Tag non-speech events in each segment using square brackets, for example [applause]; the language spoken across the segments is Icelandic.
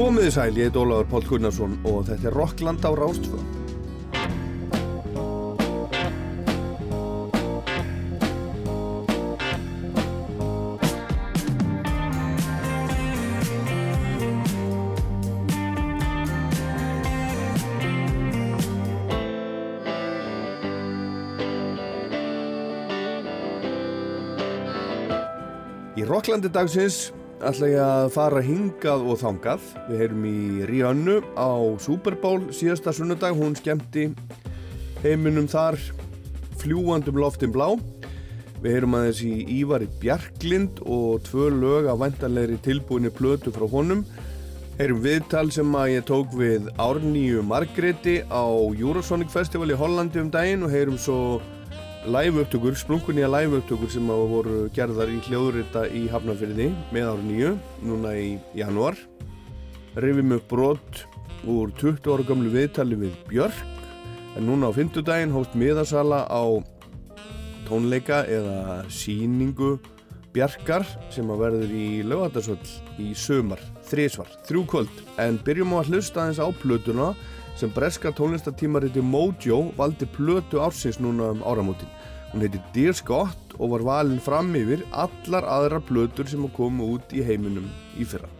Komiði sæl, ég heit Ólaður Pál Gunnarsson og þetta er Rockland á Rástfjörn. Í Rocklandi dagsins ætla ég að fara hingað og þangað. Við heyrum í Rihannu á Super Bowl síðasta sunnudag. Hún skemmti heiminum þar fljúandum loftin blá. Við heyrum aðeins í Ívari Bjarklind og tvö lög af vantanlegri tilbúinni plötu frá honum. Heyrum viðtal sem að ég tók við Árníu Margreti á Eurosonic Festival í Hollandi um daginn og heyrum svo live upptökur, splunkunýja live upptökur sem hafa voru gerðar í hljóðurita í Hafnarfyrði með ára nýju, núna í januar. Rifum upp brot úr 20 ára gamlu viðtali við Björk, en núna á fymtudaginn hóst miðasala á tónleika eða síningu Bjarkar sem að verður í lögatarsvöld í sömar, þrísvar, þrjú kvöld. En byrjum á að hlusta aðeins á plötuna sem breska tónlistatímariti Mojo valdi plötu ársins núna um áramótin. Hún heiti Dear Scott og var valin fram yfir allar aðra plötur sem að koma út í heiminum í fyrra.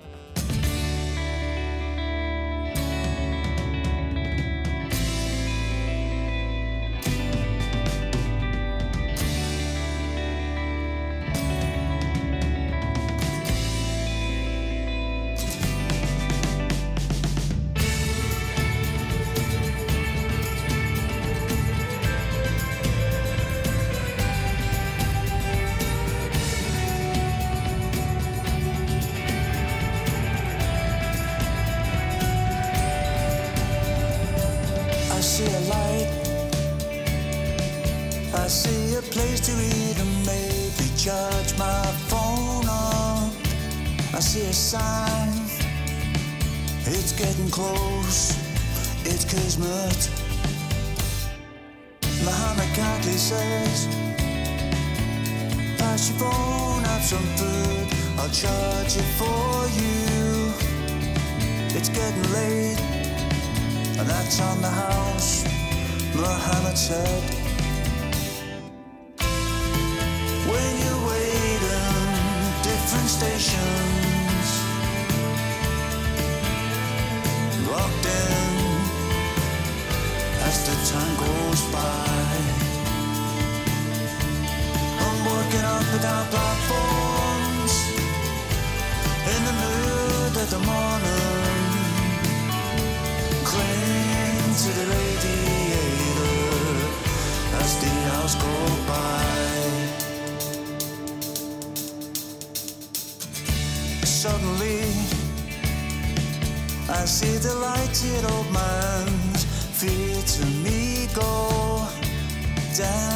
Go dancing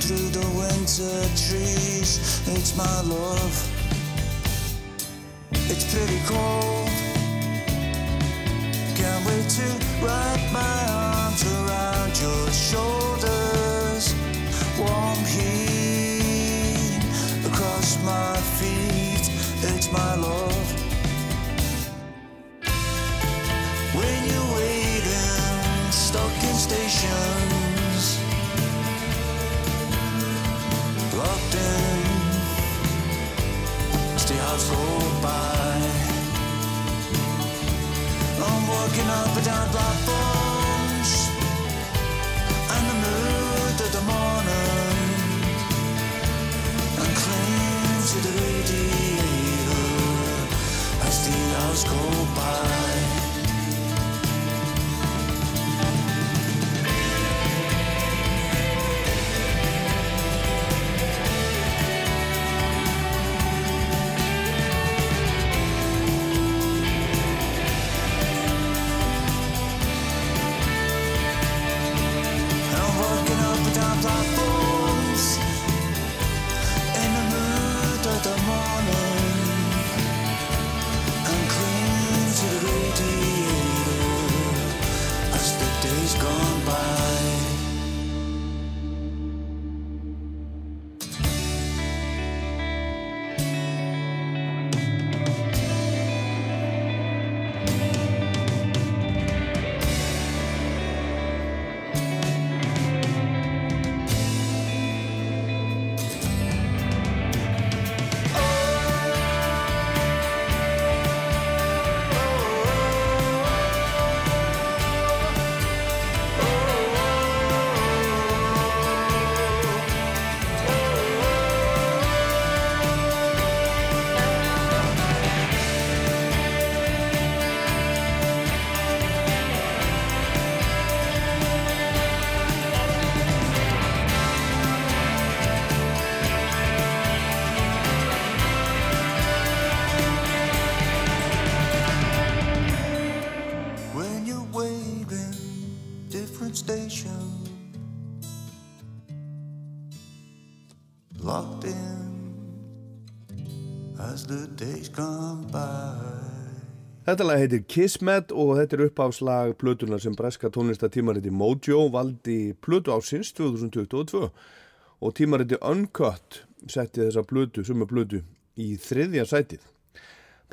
through the winter trees. It's my love. It's pretty cold. Can't wait to wrap my arms around your shoulders. Warm heat across my feet. It's my love. As the hours by. I'm walking up and the mood of the morning. The As the hours go by Þetta lag heitir Kismet og þetta er uppáfslag plötuna sem breska tónlistatímariti Mojo valdi plötu ásins 2022 og tímariti Uncut setti þessa plötu, suma plötu, í þriðja sætið.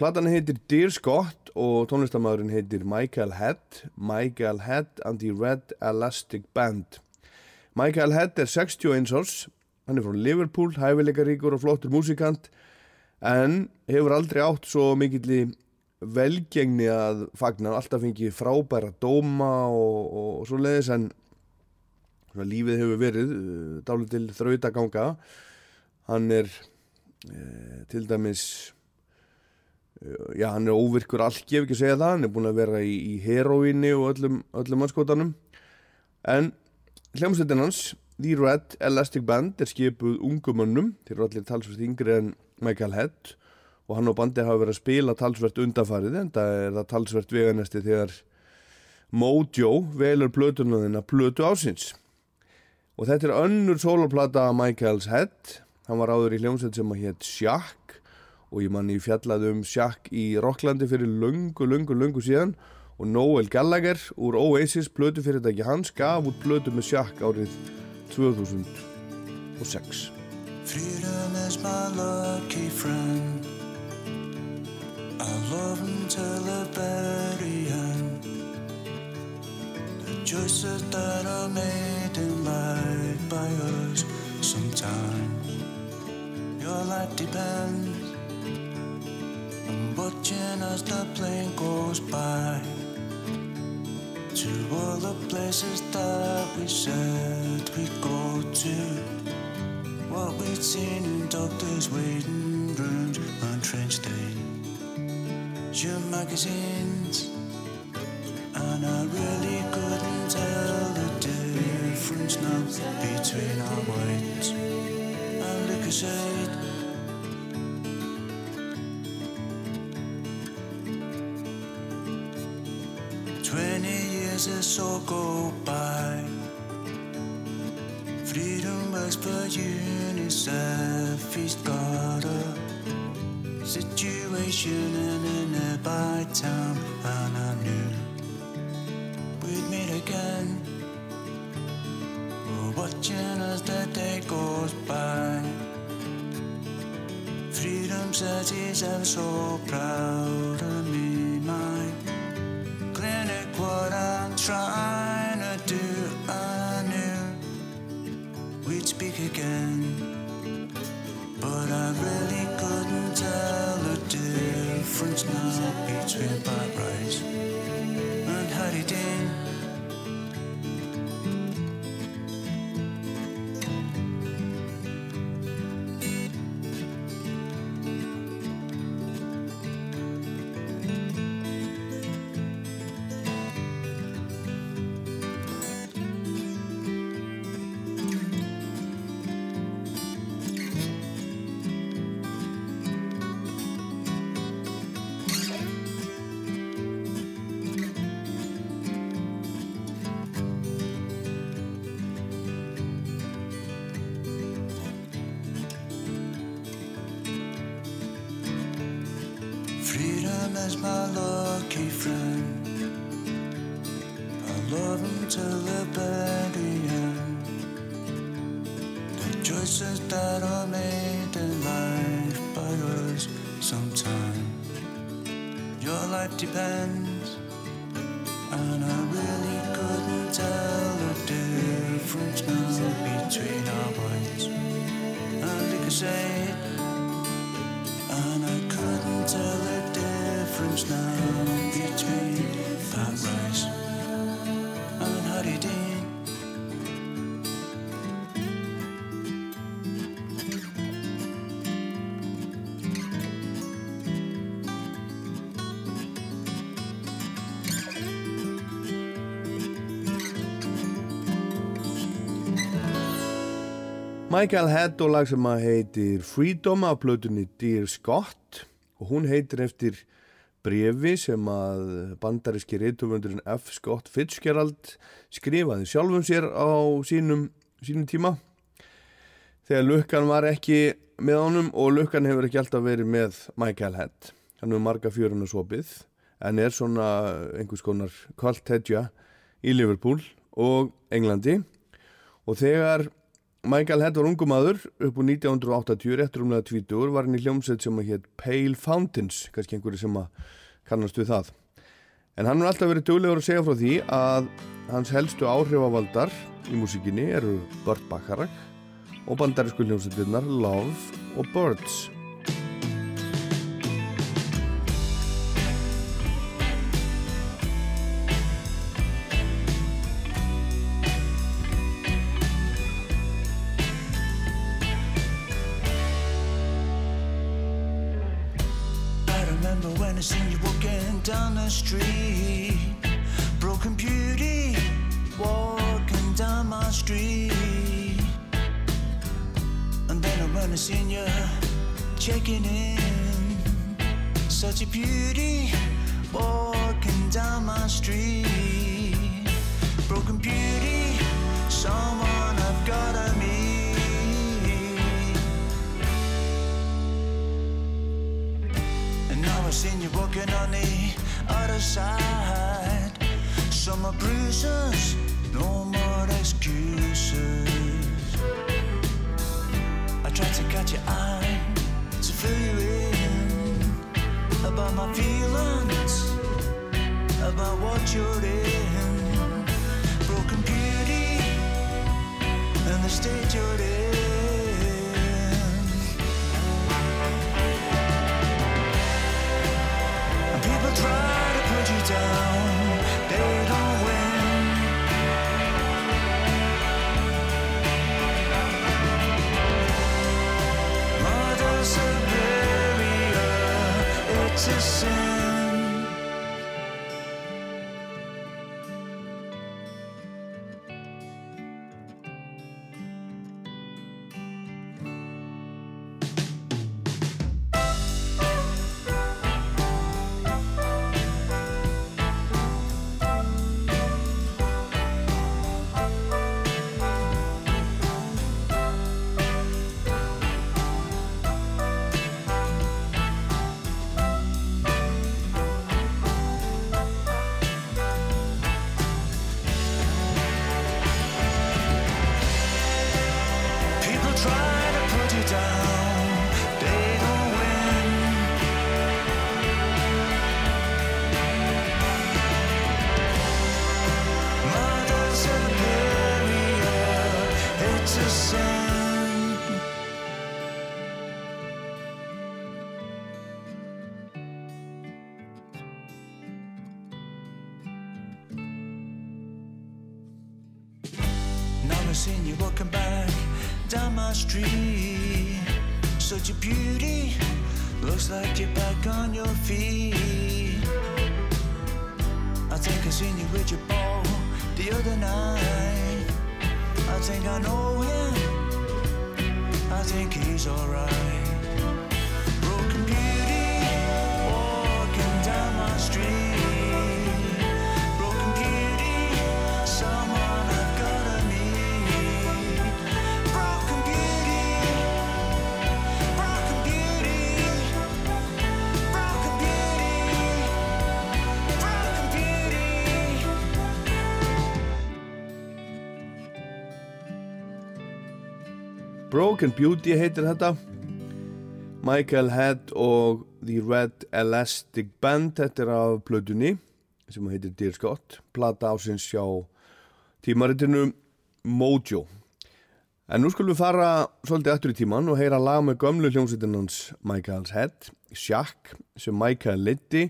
Platan heitir Dear Scott og tónlistamæðurinn heitir Michael Head, Michael Head and the Red Elastic Band. Michael Head er 61 árs, hann er frá Liverpool, hæfileikaríkur og flottur músikant en hefur aldrei átt svo mikill velgengni að fagnar alltaf fengi frábæra dóma og, og, svo leiðis en lífið hefur verið eh, dálið til þrautaganga. Hann er uh, til dæmis uh, já hann er óvirkur algi ef ekki að segja það, hann er búin að vera í, í heroíni og öllum, öllum anskotanum en hljómsveitin hans The Red Elastic Band er skipuð ungumönnum, þeir eru allir talsvægt yngri en Michael Head og hann og bandi hafa verið að spila talsvert undanfarið en það er það talsvert veganesti þegar Mojo velur blötunaðina blötu ásins og þetta er önnur soloplata Michael's Head. Hann var áður í hljómsveit sem að hétt Sjakk og ég manni fjallaði um Sjakk í Rocklandi fyrir lungu, lungu, lungu síðan og Noel Gallagher úr Oasis blötu fyrir þetta ekki hans gaf út blötu með Sjakk árið 2006 Freedom is my lucky friend I love until the very end. The choices that are made in life by us sometimes. Your life depends on watching as the plane goes by. To all the places that we said we'd go to. What we'd seen in doctors' waiting rooms on train stations your magazines. And I really couldn't tell the difference now Between our whites and Lucasade Twenty years or so go by. Freedom works for UNICEF He's got a uh. Situation in a town, and I knew we'd meet again. We're watching as the day goes by. Freedom says he's ever so proud of me, my clinic, what I'm trying to do. I knew we'd speak again, Michael Head og lag sem að heitir Freedom af blötunni Dear Scott og hún heitir eftir brefi sem að bandaríski reytuvöndurinn F. Scott Fitzgerald skrifaði sjálfum sér á sínum, sínum tíma. þegar Lukkan var ekki með honum og Lukkan hefur ekki alltaf verið með Michael Head hann hefur marga fjöruna svopið en er svona einhvers konar kvaltedja í Liverpool og Englandi og þegar Michael Head var ungumadur upp úr 1980, réttur umlega 20 var hann í hljómsveit sem að hétt Pale Fountains kannski einhverju sem að kannast við það. En hann er alltaf verið döglegur að segja frá því að hans helstu áhrifavaldar í músikinni eru Burt Bacharach og bandarísku hljómsveitinnar Love og Birds the night. I think I know him. I think he's alright. Broken Beauty heitir þetta. Michael Head og The Red Elastic Band þetta er af plötunni sem heitir Dear Scott. Plata ásins hjá tímaritinu Mojo. En nú skulum við fara svolítið eftir í tíman og heyra lag með gömlu hljómsveitinans Michael's Head Shack sem Michael leiti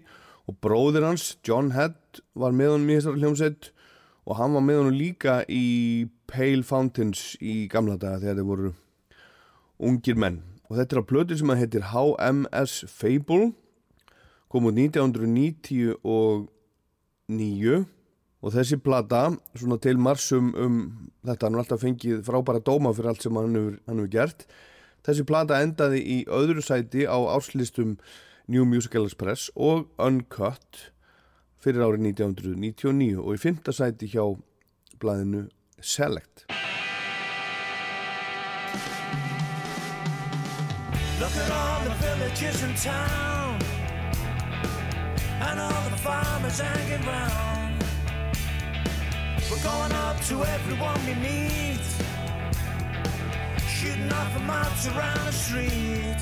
og bróðir hans John Head var með honum í þessari hljómsveit. Og hann var með honum líka í Pale Fountains í gamla daga þegar þeir voru ungir menn. Og þetta er á plötu sem að heitir HMS Fable. Kom út 1999 og þessi plata svona til marsum um þetta hann er alltaf fengið frábæra dóma fyrir allt sem hann hefur gert. Þessi plata endaði í öðru sæti á áslistum New Musical Express og Uncut fyrir árið 1999 og í fymta sæti hjá blæðinu Select Look at all the villages in town and all the farmers hanging round. We're going up to everyone we meet, shooting off a mounts around the street.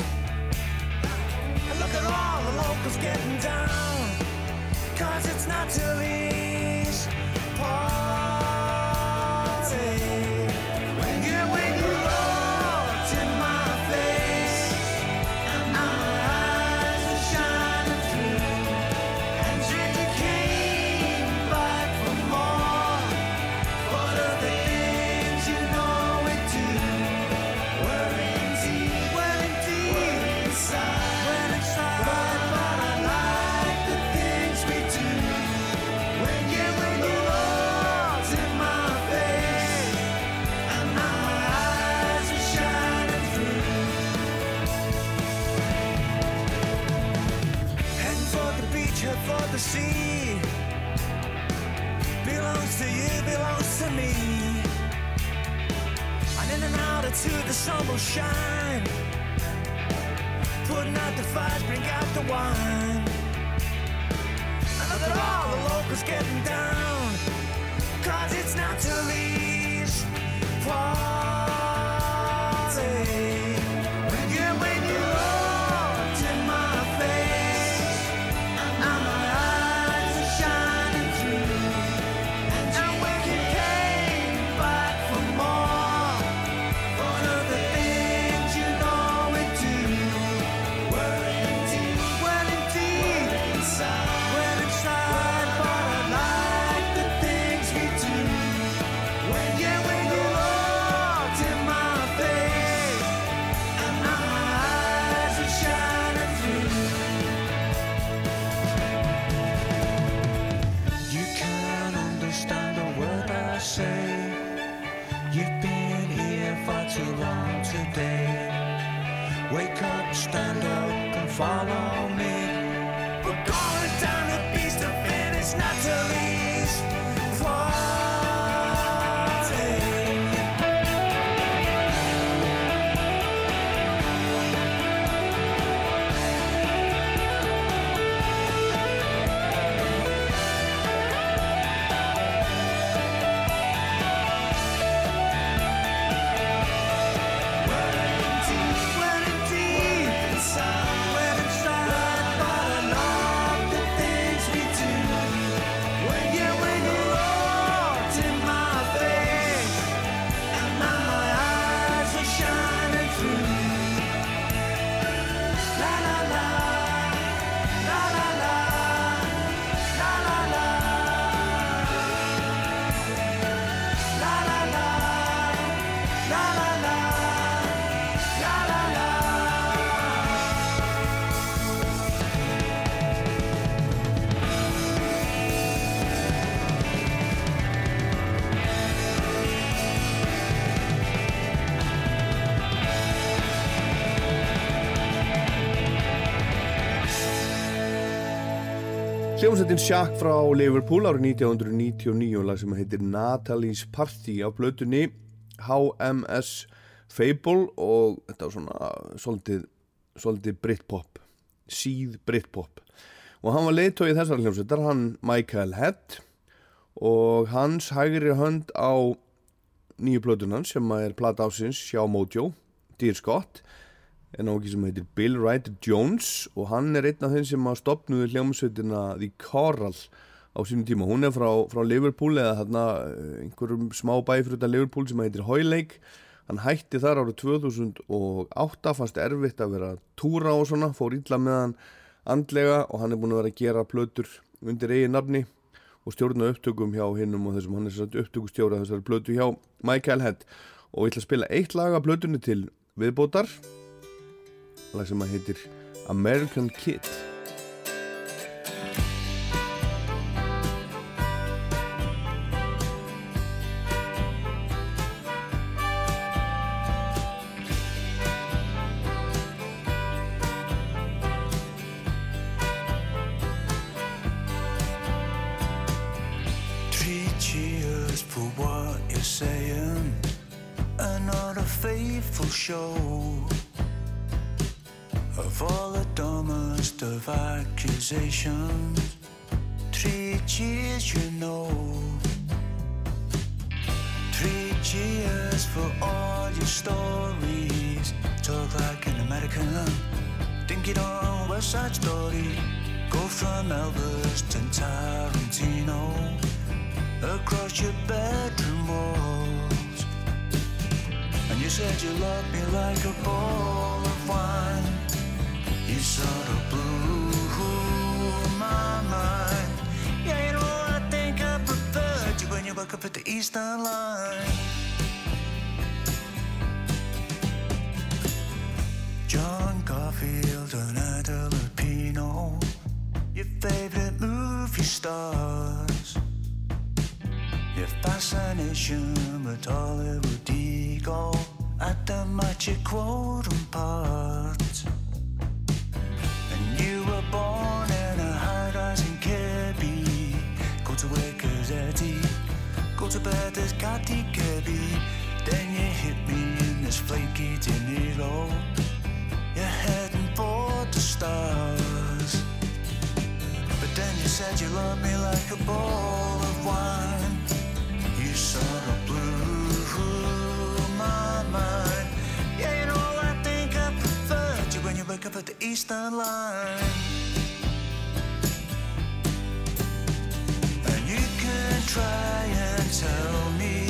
And look at all the locals getting down, cause it's not till these parties. Me. And in out until the sun will shine. Putting out the fires, bring out the wine. And look at all the locals getting down. Cause it's not to least party. Hljómsveitin Sjakk frá Liverpool árið 1999 lag sem heitir Natalie's Party á blötunni HMS Fable og þetta var svona svolítið, svolítið Britpop síð Britpop. Og hann var leiðtóið þessar hljómsveitar hann Michael Head og hans hægri hönd á nýju blötunan sem er plata ásins hjá Mojo Dear Scott en ákveð sem heitir Bill Ryder Jones og hann er einn af þeim sem stopnuði hljómsveitina The Coral á sínum tíma. Hún er frá, frá Liverpool eða þarna eh, einhverjum smá bæfruta Liverpool sem heitir Hoylake. Hann hætti þar árið 2008, fannst erfitt að vera túra og svona, fór illa með hann andlega og hann er búin að vera að gera plötur undir eigin nafni og stjórna upptökum hjá hinnum og þessum hann er satt upptökustjóra þessari plötu hjá Michael Head og ég ætla að spila eitt lag af plötunni til viðbótar lag sem að heitir American Kid Three cheers, you know. Three cheers for all your stories. Talk like an American. Think it on West Side Story. Go from Elvis to Tarantino. Across your bedroom walls. And you said you loved me like a bowl of wine. You sort of blew up at the Eastern Line. John Garfield and Ada Lupino, your favorite movie stars. Your fascination with Hollywood ego at the magic quorum part. And you were born go to bed as Cathy Kirby. Then you hit me in this flaky De Niro. You're heading for the stars. But then you said you loved me like a bowl of wine. You sort of blew my mind. Yeah, you know, I think I preferred you when you wake up at the Eastern Line. Try and tell me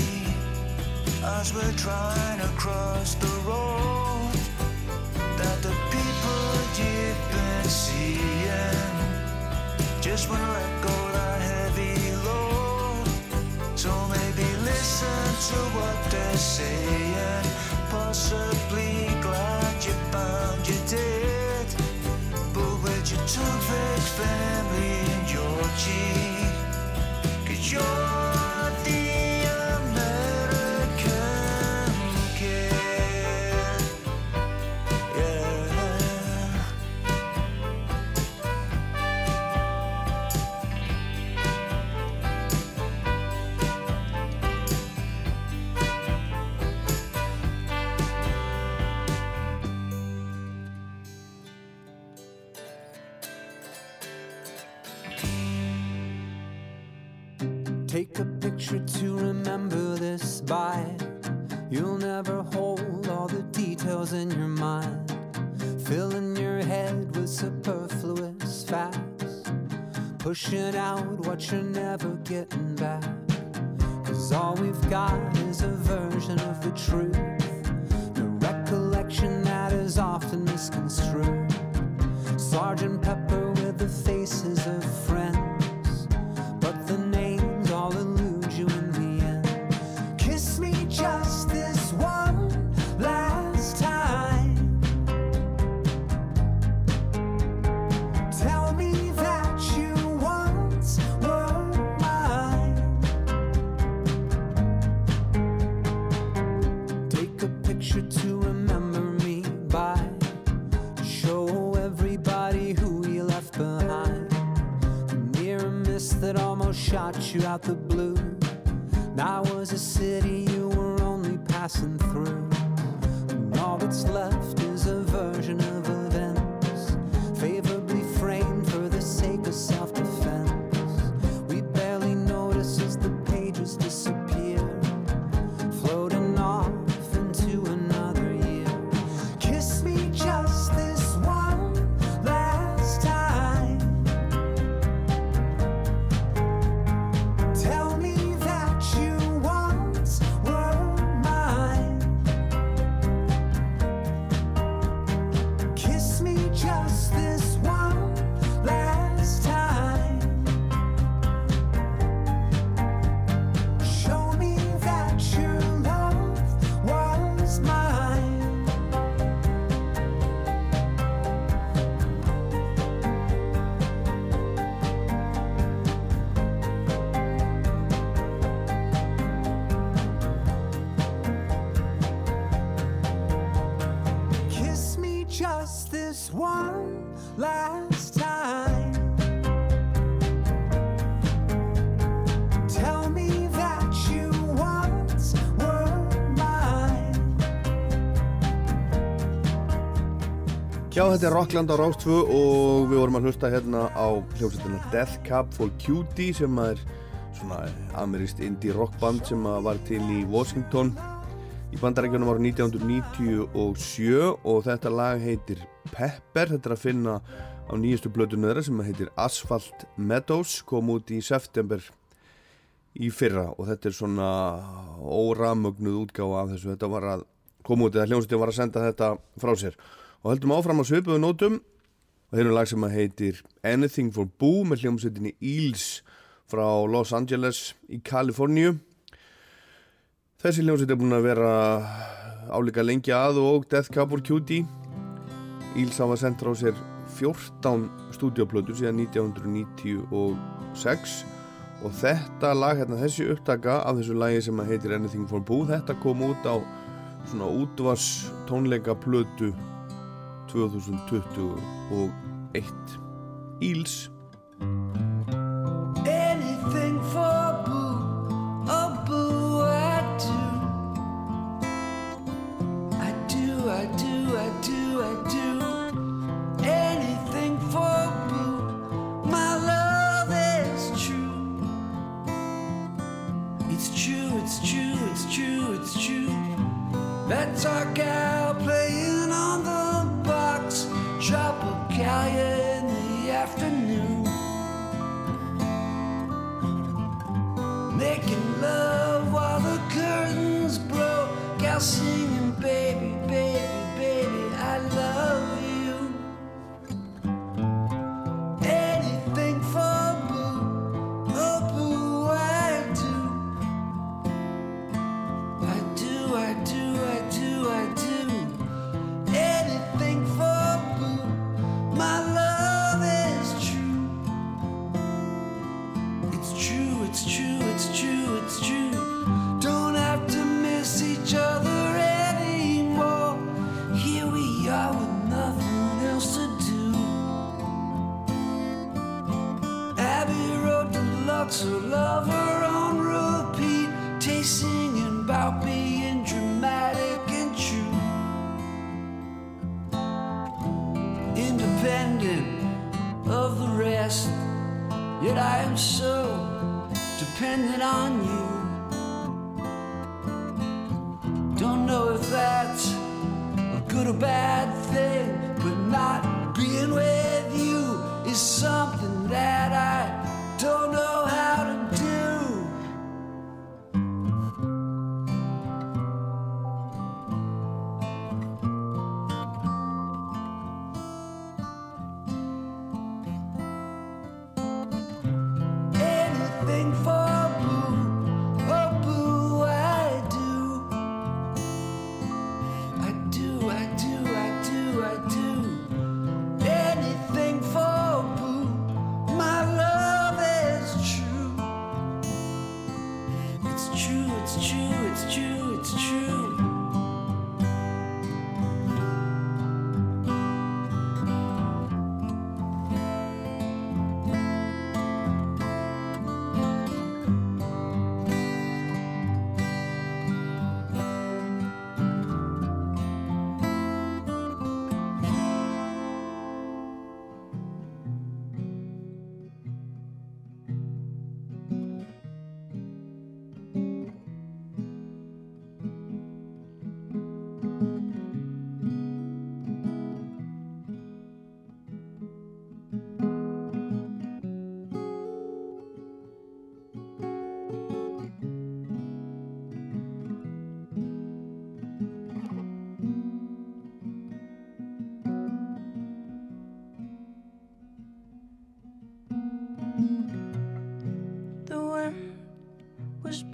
as we're trying to cross the road that the people you've been seeing just wanna let go that heavy load. So maybe listen to what they're saying. Possibly glad you found you did. But with your two big family and your cheek, sure. Out what you're never getting back. Cause all we've got is a version of the truth. The recollection that is often misconstrued. Sergeant Pepper with the faces of friends. Þetta er Rockland á Rás 2 og við vorum að hlusta hérna á hljómsveitina Death Cab for Cutie sem er svona ameríst indie rockband sem var til í Washington í bandarækjunum ára 1997 og þetta lag heitir Pepper, þetta er að finna á nýjastu blödu nöðra sem heitir Asphalt Meadows, kom út í september í fyrra og þetta er svona óramögnuð útgáfa af þessu, þetta var að koma út eða hljómsveitin var að senda þetta frá sér og heldum áfram á svipuðu nótum. Og þeir eru lag sem heitir Anything for Boo með hljómsveitinni Eels frá Los Angeles í Kaliforníu. Þessi hljómsveit er búin að vera álíka lengi að og Death Cab for Cutie. Eels hafa sendt frá sér 14 stúdioplötur síðan 1996 og þetta lag, hérna, þessi upptaka af þessu lagi sem heitir Anything for Boo þetta kom út á svona útvars tónleika plötu 2021 Íls Anything for boo, oh boo, I do. I do, I do, I do, I do. Anything for boo, my love is true. It's true, it's true, it's true, it's true. That's our gal playing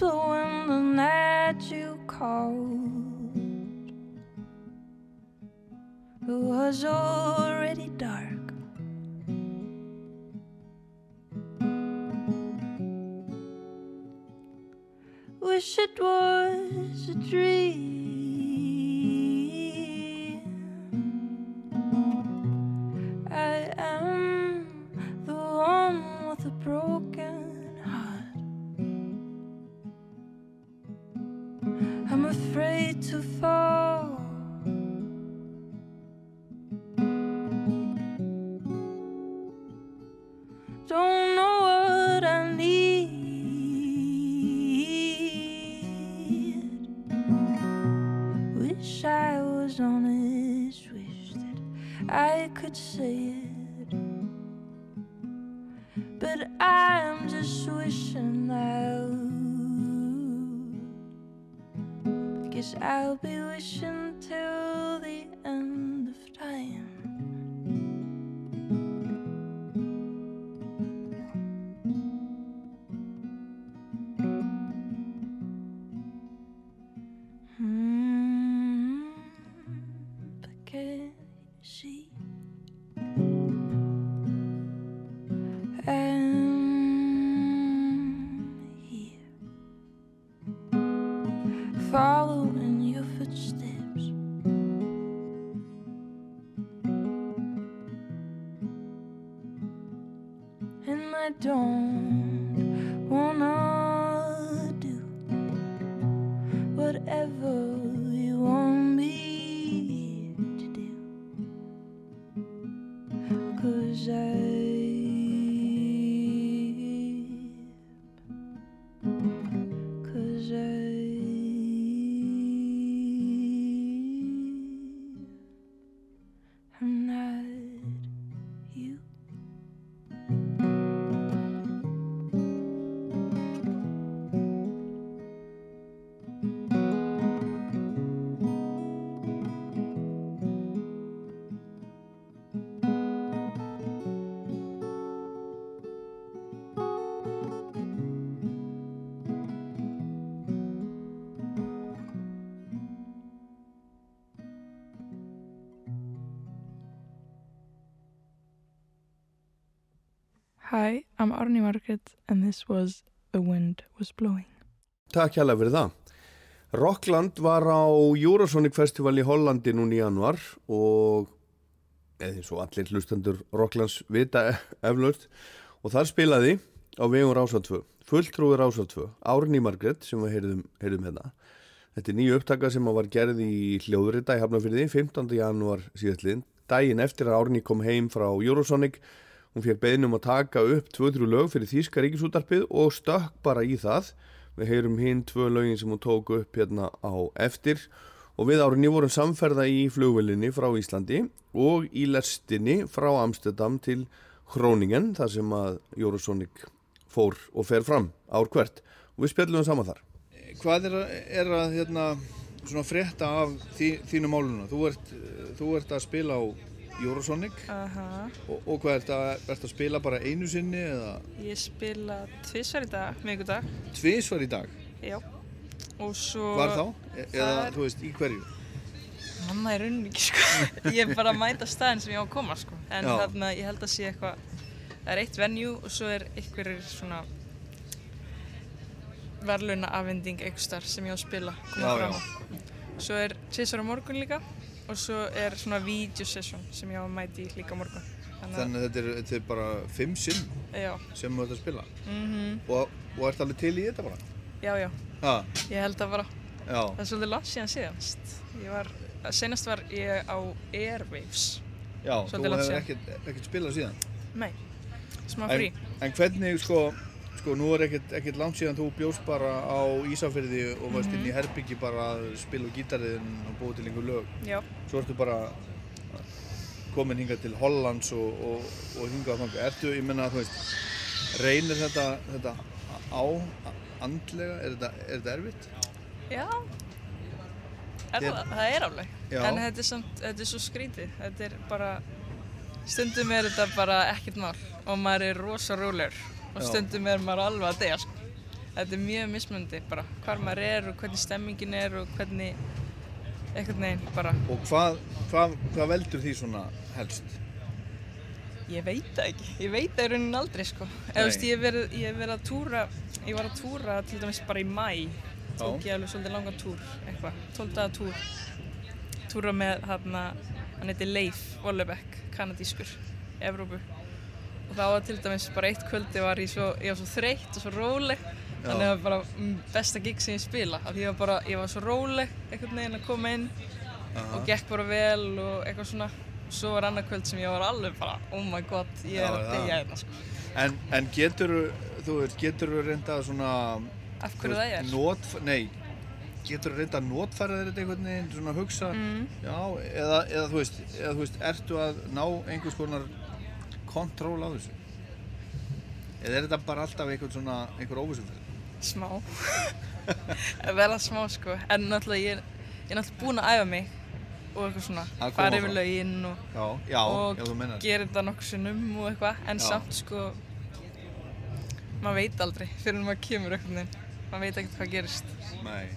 was blowing the night you called. It was already dark. Wish it was a dream. I'm Arnie Margaret and this was The Wind Was Blowing. Takk hjálpa fyrir það. Rockland var á Eurosonic Festival í Hollandi núni í januar og eða eins og allir hlustendur Rocklands vita [laughs] eflaust og þar spilaði á vegum Rása 2 fulltrúi Rása 2, Árni Margret sem við heyrðum, heyrðum hérna þetta er nýju upptaka sem var gerð í hljóðurita í Hafnarfyrði 15. januar síðastlinn daginn eftir að Árni kom heim frá Eurosonic hún fekk beðnum að taka upp 2-3 lög fyrir Þíska ríkisútarpið og stökk bara í það. Við heyrum hinn tvö lögin sem hún tók upp hérna á eftir. Og við árunni vorum samferða í flugvelinni frá Íslandi og í lestinni frá Amsterdam til Hróningen þar sem að Eurosonic fór og fer fram ár hvert. Og við spjallum saman þar. Hvað er, að- er að hérna, frétta af þí, þínu máluna? Þú ert, þú ert að spila á Eurosonic Aha, og, og hvað ert að, ert að spila bara einu sinni eða ég spila tvisvar í dag, miðgudag, tvisvar í dag? já. Og svo... Hvar þá? E eða er- þú veist, í hverju? Manna er rauninni ekki, sko. [laughs] Ég er bara að mæta staðin sem ég á að koma, sko. En Já. þarna, ég held að sé eitthvað, það er eitt venue og svo er einhverjir svona verðluna afhending einhver starf sem ég á að spila, koma Já, fram á. Svo er tvisvar á morgun líka og svo er svona video session sem ég á að mæti líka morgun. Þannig að þetta er, þetta er bara fimm sinn Já, sem þú ert að spila mhm, og, og ert alveg til í þetta bara? já, já, Ha, ég held að bara. já, Það er svolítið langt síðan síðanst. Ég var, senast var ég á Airwaves. já, þú Svolítið langt hefur ekkert, ekkert spilað síðan. Nei, smá En, frí. en hvernig, sko, sko, nú er ekkert, ekkert langt síðan þú bjóst bara á Ísafyrði og varst inn í herbyggi bara að spila gítariðin og búið til einhver lög. Já, Svo ertu bara komin hingað til Hollands og, og, og hingað á þangað. Ertu, ég menna, þú veist, reynir þetta, þetta á andlega? Er þetta, er þetta erfitt? já. Er það, það er. Já. En þetta er, samt, þetta er svo skrítið. Þetta er bara, stundum er þetta bara ekkert mál og maður er rosa rólegur og stundum er maður alveg að deyja. Sko. Þetta er mjög mismundi bara hvar maður er og hvernig stemmingin er og hvernig einhvern veginn bara, Og hvað, hvað, hvað veldur því svona helst? ég veit það ekki. Ég veit það í rauninni aldrei sko. Eða veist, ég verið, verið að túra, ég var að túra til dæmis bara í mæ tók ég alveg svolítið langan túr, eitthvað, 12 daga túr. Túra með hérna, hann heiti Leif Vollebekk, kanadískur, Evrópu. Og það var til dæmis bara eitt kvöldi var ég svo, ég var svo þreytt og svo róleg. Þannig að það var bara mm, besta gig sem ég spila. Af því ég var bara, ég var svo róleg einhvern veginn að koma inn og gekk bara vel og eitthvað svona. Svo var annað kvöld sem ég var alveg bara, oh my god, ég Já, er að já. deyja hérna sko. En, en getur þú veist, getur þú reynda svona Af hverju það er? Not, nei, getur reynda að notfæra þetta einhvern veginn, svona að hugsa, mm. já, eða, eða, þú veist, eða þú veist, ertu að ná einhvers konar kontról á þessu? Eða er þetta bara alltaf einhvern svona, einhver óvissumferð? smá [laughs] verða smá sko en náttúrulega ég ég er náttúrulega búin að æfa mig og eitthvað svona Að fara yfir lögin og, Já, já, og já, gera þetta nokkuð sinnum og eitthvað en Já. samt sko maður veit aldrei fyrir maður kemur eitthvað veginn maður veit ekkert hvað gerist Nei.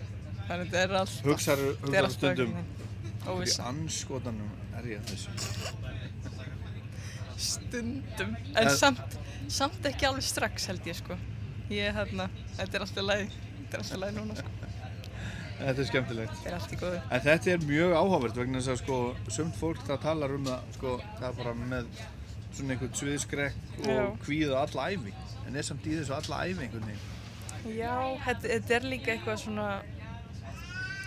þannig að þetta er alltaf þetta er alltaf veginn í óvissa anskotanum er ég að þessu. Stundum en En- samt, samt ekki alveg strax held ég sko ég er hérna, þetta er alltaf læg þetta er alltaf læg núna sko Þetta er skemmtilegt. þetta er allt í góðu En þetta er mjög áhugavert vegna þess að sko, sumt fólk það talar um það, sko, það er bara með svona einhvern sviðskrekk og Já. kvíða alla æfi. En er samt í þessu alla æfi einhvern veginn. Já, þetta, þetta er líka eitthvað svona,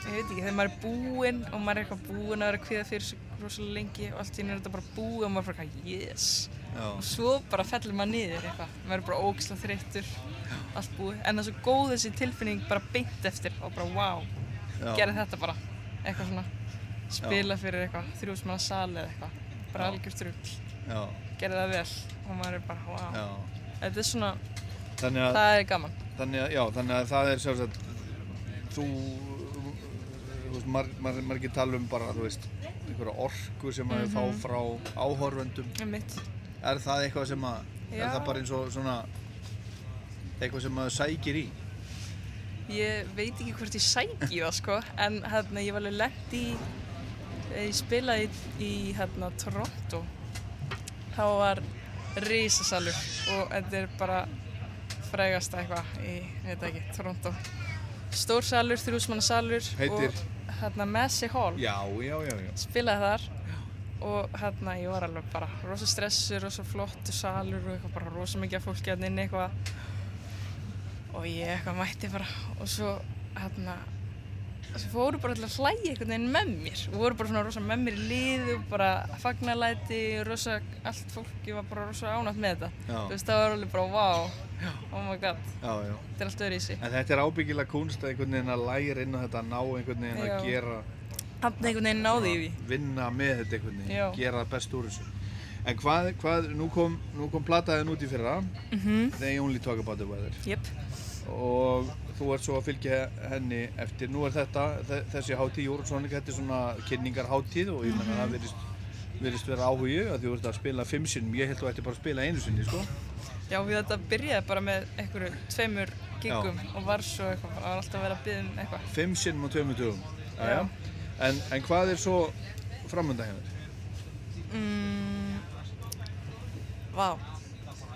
ég veit ekki, þegar maður er búinn og maður er eitthvað búinn að vera að kviða fyrir sig rosalega lengi og allt í henni er þetta bara búið og maður er bara yes. Já. Og svo bara fellur maður niður eitthvað, maður er bara ógislega þreyttur, allt búið. En það er svo góð þessi tilfinning bara beint eftir og bara wow, Já. gerði þetta bara, eitthvað svona, spila fyrir eitthvað, þrjúsmanna sali eða eitthvað, bara Já. algjör Já, gerði það vel og maður er bara wow. já. Þetta er svona, að, það er gaman. þannig að, já, þannig að það er sjálfsagt, þú, þú veist, mar, mar, margir tala um bara, þú veist, einhverja orku sem að þau fá Mhm. frá áhorfendum. Einmitt. Er það eitthvað sem að, er Já. það bara eins og svona, eitthvað sem maður sækir í? Ég veit ekki hvort ég sæki í það sko, en hérna ég var alveg lent í, ég spilaði í hérna Toronto, þá var risasalur og þetta er bara frægasta eitthvað í, ég veit ekki, Toronto. Stór salur, þrjúsmanna salur Heitir? Hérna Massey Hall, Já, já, já, spilaði þar og hérna ég var alveg bara rosa stressur, rosa flottu salur og eitthvað bara rosa mikið af fólki hérna inni eitthvað. Og ég eitthvað mætti bara og svo hérna svo fóru bara allir að hlæja einhvern veginn með mér. Og voru bara svona rosa með mér í lið og bara fagnarlæti og rosa allt fólki var bara rosa ánægt með þetta. Þú veist það var alveg bara wow oh my god, Já, já. þetta er allt öðru í sig En þetta er ábyggilega kunst að einhvern veginn að læra inn á þetta, að ná einhvern veginn að gera, hann einhvern veginn náði í því vinna með þetta einhvern veginn, gera það best úr þessu. En hvað, hvað nú kom, kom plataðin út í fyrra, mhm, They Only Talk About The Weather, jöp, og þú ert svo að fylgja henni eftir. Nú er þetta, þe- þessi hátíð Jórnssonik, þetta er svona kynningarhátíð og ég menna Mhm. það virðist, virðist vera áhugi að þú ert að spila fimm sinnum, ég held þú ætti bara að spila einu sinni, sko. Já við þetta byrjaði bara með einhverju tveimur giggum og var svo eitthvað, það var alltaf verið að byggja um eitthvað Fimm sinnum á tveimur dögum. Jæja. En, en hvað er svo framönda þér? Mm, vá,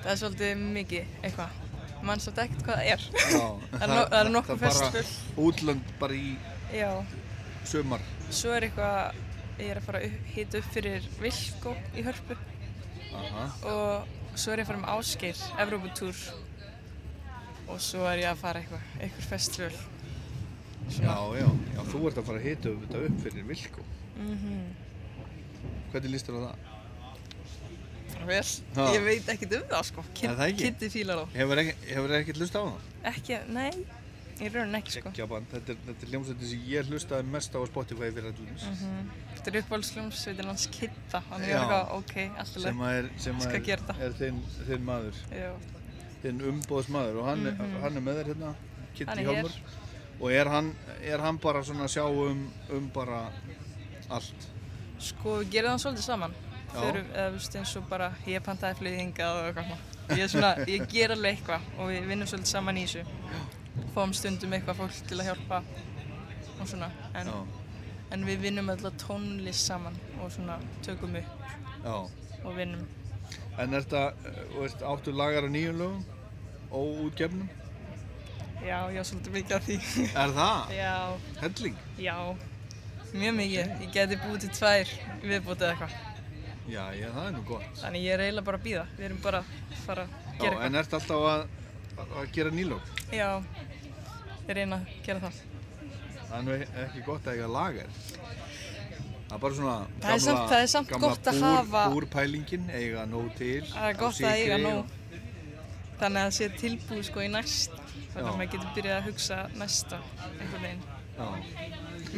það er svolítið mikið eitthvað. Mann svolítið ekkert hvað það er. Já, [laughs] Það er no- það eru nokkur það er bara festival. Útlönd bara í Já, sumar. svo er eitthvað, ég er að fara að hita upp fyrir Vilko í Hörpu Aha. og svo er ég að fara um Ásgeir, Evróputúr og svo er ég að fara eitthvað, eitthvað festival. Já, já, já, þú ert að fara að hita upp þetta upp fyrir Vilko. Mhm, Hvernig líst þér á það? vel. Ha. Ég veit ekkert um það sko? Kitty fílar þá. Hefur hefur ekkert hlust á það? Ekki, nei, ég raunin ekki sko. Þetta er, er hljómsveitin sem ég hlustaði mest á Spotify fyrir allir. Mhm. Þetta er uppáhaldsljómsveitin hans Kitta, Já. ég er eitthvað, ok, allt í Sem að er, er, er þinn, þinn maður, Já. þinn umbóðsmaður og hann, Mhm. hann er með þér hérna, Hann hér. Hjálmur. Og er hann, er hann bara svona að sjá um, um bara allt? Sko, við gerum það svolítið saman. Förum, eða veist eins og bara, ég pantaði flugið hingað og eitthvað. Ég svona, ég ger alveg eitthvað og við vinnum svolítið saman í þessu. Fáum stundum eitthvað fólk til að hjálpa og svona. En, Já, en við vinnum alltaf tónlist saman og svona tökum upp já. og vinnum. En er þetta, veist, áttu lagar af nýjum lögum? Óútgefnum? Já, já, svolítið mikið af því. Er það? [laughs] já, Helling? já, mjög mikið. Ég geti búið til tvær viðbútið eða eitthvað. Já, já, það er nú gott. Þannig ég er eiginlega bara að býða. Við erum bara að fara að gera eitthvað. en ert alltaf að, að gera nýlög? Já, ég reyna að gera það. Það er ekki gott að eiga lagar. Það er bara svona Það er samt- það er samt gamla gott að búr, hafa- Búrpælingin, eiga nóg til. Það er gott að eiga nóg. Þannig að það sé tilbúið sko í næst. Þannig að maður getur byrjað að hugsa næsta einhvern veginn.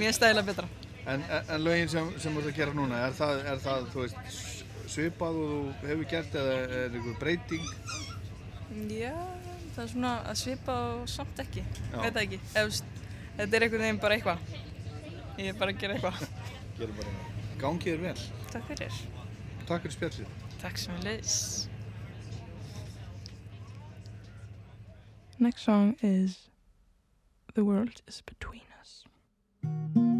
Er stæðilega betra. En, en, lögin sem, sem þú ert að gera núna, er það, er það veist, svipað og þú hefur gert eða er einhver breyting? Já, það er svona að svipa og samt ekki. Veit það ekki. Ef, þetta er einhvern veginn bara eitthvað. Ég er bara að gera eitthvað. Gangið er vel. Takk fyrir. Takk fyrir spjallið. Takk sem við leiðis. Next song is The World is Between Us.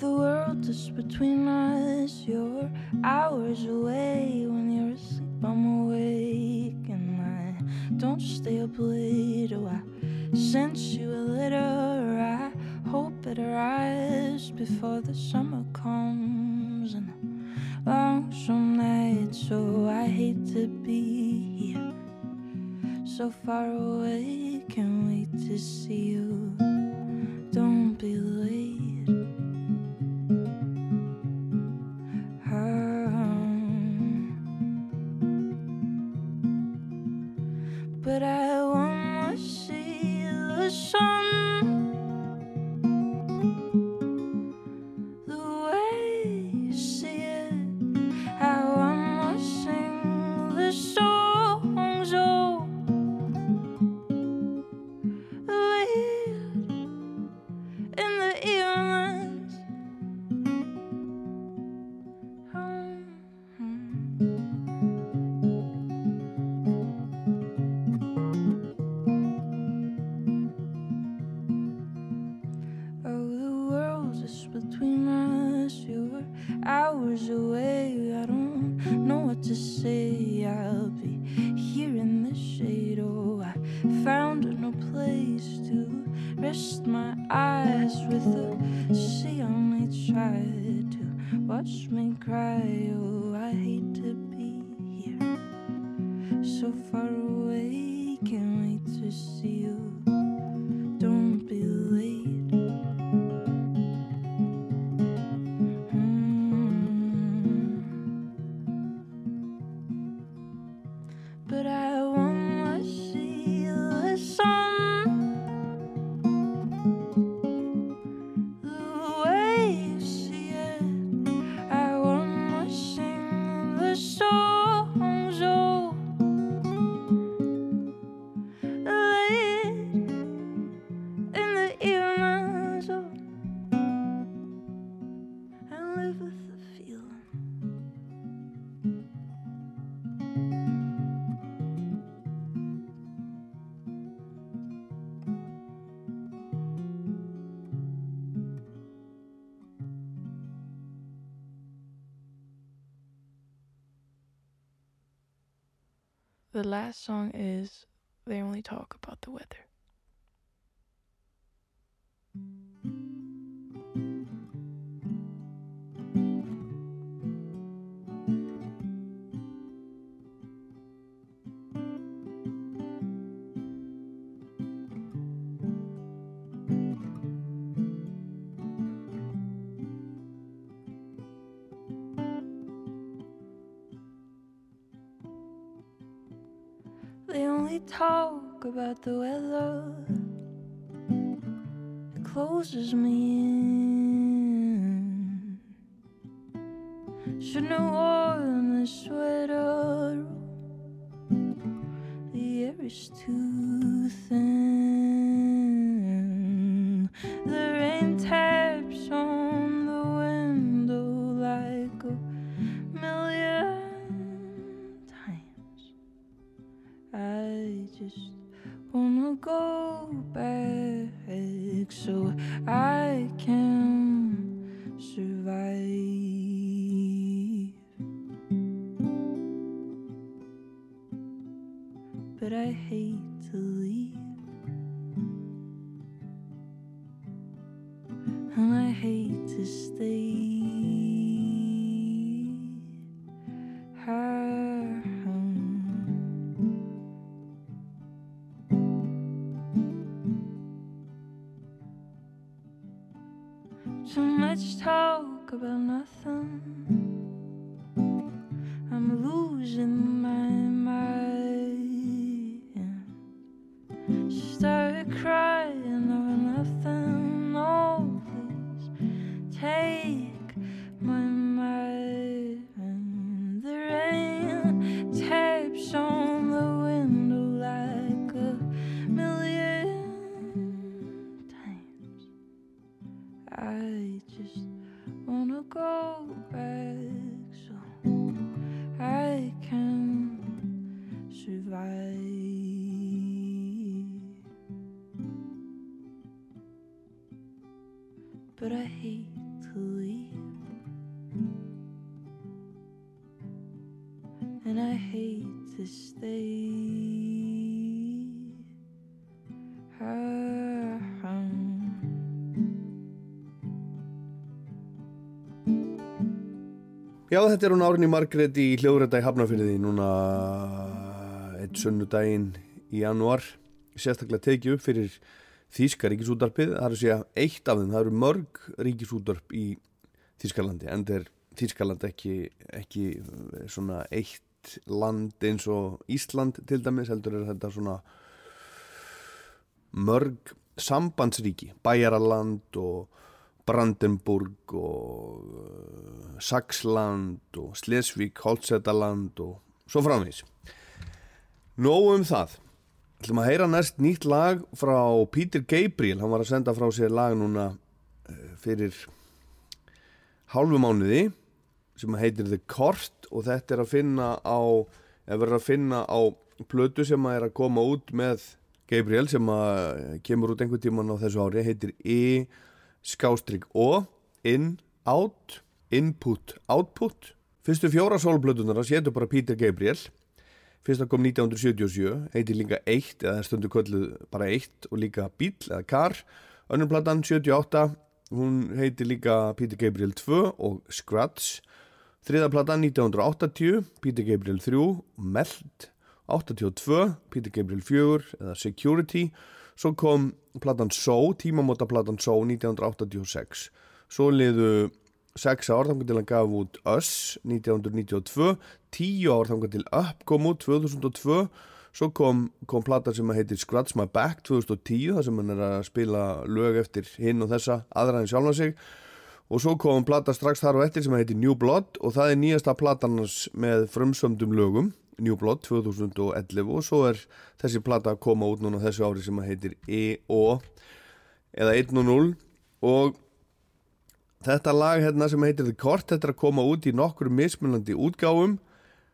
The world is between us. You're hours away. When you're asleep, I'm awake. And I don't stay up late. Oh, I sent you a letter. I hope it arrives before the summer comes. And long some nights. So I hate to be here. So far away. Can't wait to see you. Don't be The last song is They Only Talk About the Weather. About the weather. It closes me in. Já, þetta er hún árinni Margrét í hljóðrætta í Hafnarfyrði núna eitt sunnudaginn í januar sérstaklega tekið upp fyrir Þíska ríkisútarpið, það er að segja eitt af þeim, það eru mörg ríkisútarp í Þískalandi, en er Þískaland ekki, ekki eh, svona eitt land eins og Ísland til dæmis, heldur er þetta svona mörg sambandsríki, Bæjaraland og Brandenburg og uh, Saxland og Slesvík, Holtsetaland og svo framvís. Nóg um það. ætlum að heyra næst nýtt lag frá Peter Gabriel. Hann var að senda frá sér lag núna uh, fyrir hálfu mánuði sem heitir The Court og þetta er að finna á, verður að finna á plötu sem að er að koma út með Gabriel sem að kemur út einhvern tíman á þessu ári, heitir E skástrík O, in, out, input, output. Fyrstu fjóra sólblötunar að sétu bara Peter Gabriel. Fyrsta kom 1977, heitir líka eitt eða stundu kölluð bara eitt og líka bíl eða kar. Önnur platan 78, hún heitir líka Peter Gabriel 2 og Scratch. Þriða platan 1980, Peter Gabriel 3, Meld. 82, Peter Gabriel 4 eða Security. Svo kom platan So, tímamóta platan So 1986. Svo liðu 6 ár þangar til hann gaf út Us 1992, 10 ár þangar til Up kom út 2002, svo kom, kom platan sem heitir Scratch My Back 2010, þar sem hann er að spila lög eftir hinn og þessa aðra en sjálfa sig og svo kom plata strax þar og eftir sem heitir New Blood og það er nýjasta platanans með frumsöndum lögum New Blood 2011 og svo er þessi plata að koma út núna þessu ári sem heitir E.O. eða 1.0 og þetta lag hérna sem heitir The Court þetta er að koma út í nokkur mismunandi útgáfum.